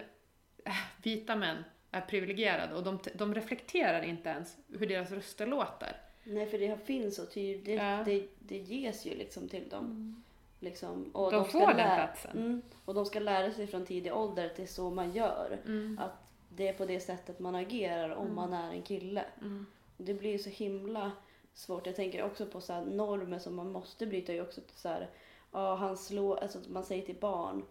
äh, vita män är privilegierade och de, de reflekterar inte ens hur deras röster låter. Nej, för det finns så tydligt. Ja. Det, det ges ju liksom till dem. Liksom. Och De ska får den platsen. Mm. Och de ska lära sig från tidig ålder att det är så man gör. Mm. Att det är på det sättet man agerar om Mm. man är en kille. Mm. Det blir så himla svårt. Jag tänker också på så här normer som man måste bryta. Ju också så här, ja, han slår, alltså man säger till barn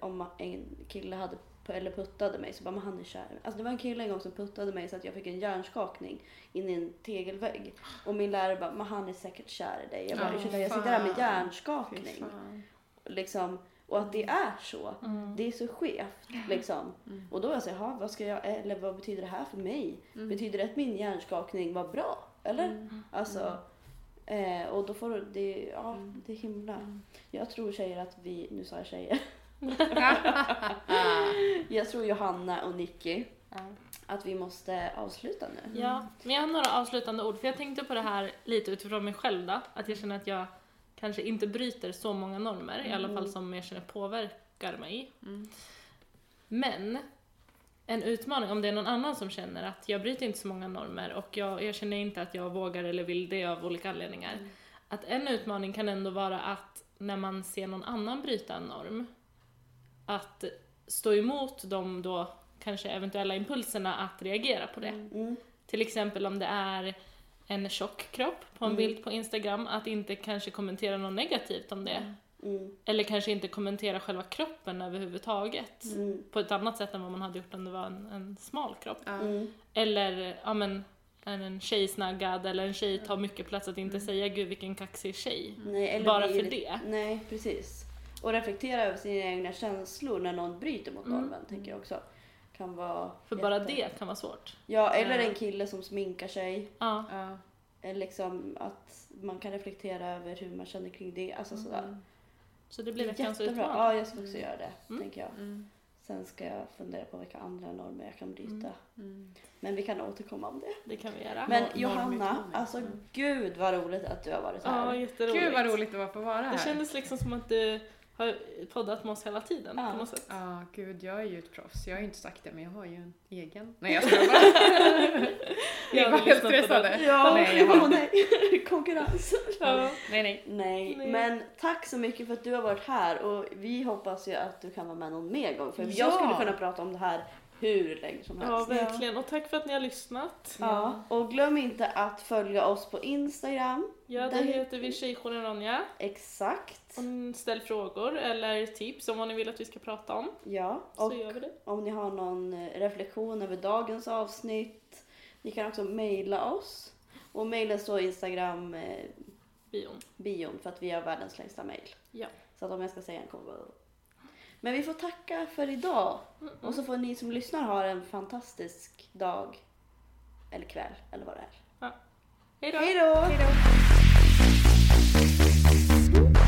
om en kille hade eller puttade mig så bara, men han är kär. Alltså det var en kille en gång som puttade mig så att jag fick en hjärnskakning in i en tegelvägg. Och min lärare bara, men han är säkert kär i dig. Jag bara, ursäkta jag sitter här med hjärnskakning. Liksom, och att det är så. Mm. Det är så skevt liksom. Mm. Och då var jag såhär, "Jaha, vad ska jag, eller vad betyder det här för mig? Mm. Betyder det att min hjärnskakning var bra? Eller? Mm. Alltså, eh, och då får du- det, ja, Mm. det är himla. Mm. Jag tror tjejer att vi, nu sa jag tjejer. jag tror Johanna och Nicky att vi måste avsluta nu. Ja, men jag har några avslutande ord. För jag tänkte på det här lite utifrån mig själv då. Att jag känner att jag kanske inte bryter så många normer. I alla fall som jag känner påverkar mig. Mm. Men en utmaning, om det är någon annan som känner att jag bryter inte så många normer och jag, jag känner inte att jag vågar eller vill det av olika anledningar. Mm. Att en utmaning kan ändå vara att när man ser någon annan bryta en norm, att stå emot de då kanske eventuella impulserna att reagera på det. Mm. Till exempel om det är en tjock kropp på en Mm. bild på Instagram, att inte kanske kommentera något negativt om det. Mm. Eller kanske inte kommentera själva kroppen överhuvudtaget. Mm. På ett annat sätt än vad man hade gjort om det var en, en smal kropp. Mm. Eller, ja men, är en tjej snaggad eller en tjej tar mycket plats att inte säga gud vilken kaxig tjej. Nej, eller Bara för det. Nej, precis. Och reflektera över sina egna känslor när någon bryter mot Mm. normen, tänker jag också. Kan vara För bara jätte- det kan vara svårt. Ja, eller Ja. en kille som sminkar sig. Ja. Ja. Eller liksom att man kan reflektera över hur man känner kring det. Alltså sådär. Så det blir veckans utmaning. Ja, jag ska också göra det, Mm. tänker jag. Mm. Sen ska jag fundera på vilka andra normer jag kan bryta. Mm. Mm. Men vi kan återkomma om det. Det kan vi göra. Men Norm- Johanna, alltså Mm. gud vad roligt att du har varit här. Ja, jätteroligt. Gud vad roligt det var att få vara här. Det kändes liksom som att du har poddat med oss hela tiden Ja. på något sätt. Ja, gud, jag är ju ett proffs. Jag har ju inte sagt det, men jag har ju en egen. Nej, jag skojar bara. Jag var helt stressade. Ja, Nej, jag har- nej. konkurrens. Ja. Nej, nej. Nej, Nej. men tack så mycket för att du har varit här och vi hoppas ju att du kan vara med någon mer gång. För Ja. jag skulle kunna prata om det här hur länge som Ja, helst. verkligen. Och tack för att ni har lyssnat. Ja, och glöm inte att följa oss på Instagram. Ja, Där där heter vi Tjejjouren Ronja. Exakt. Och ställ frågor eller tips om vad ni vill att vi ska prata om. Ja, Så och gör vi det. om ni har någon eh, reflektion över dagens avsnitt. Ni kan också mejla oss. Och mejlen står i Instagram eh, Bion. bion för att vi har världens längsta mejl. Ja. Så att om jag ska säga en kommer. Men vi får tacka för idag. Och så får ni som lyssnar ha en fantastisk dag. Eller kväll, eller vad det är. Hej då! Hej då! Hej då!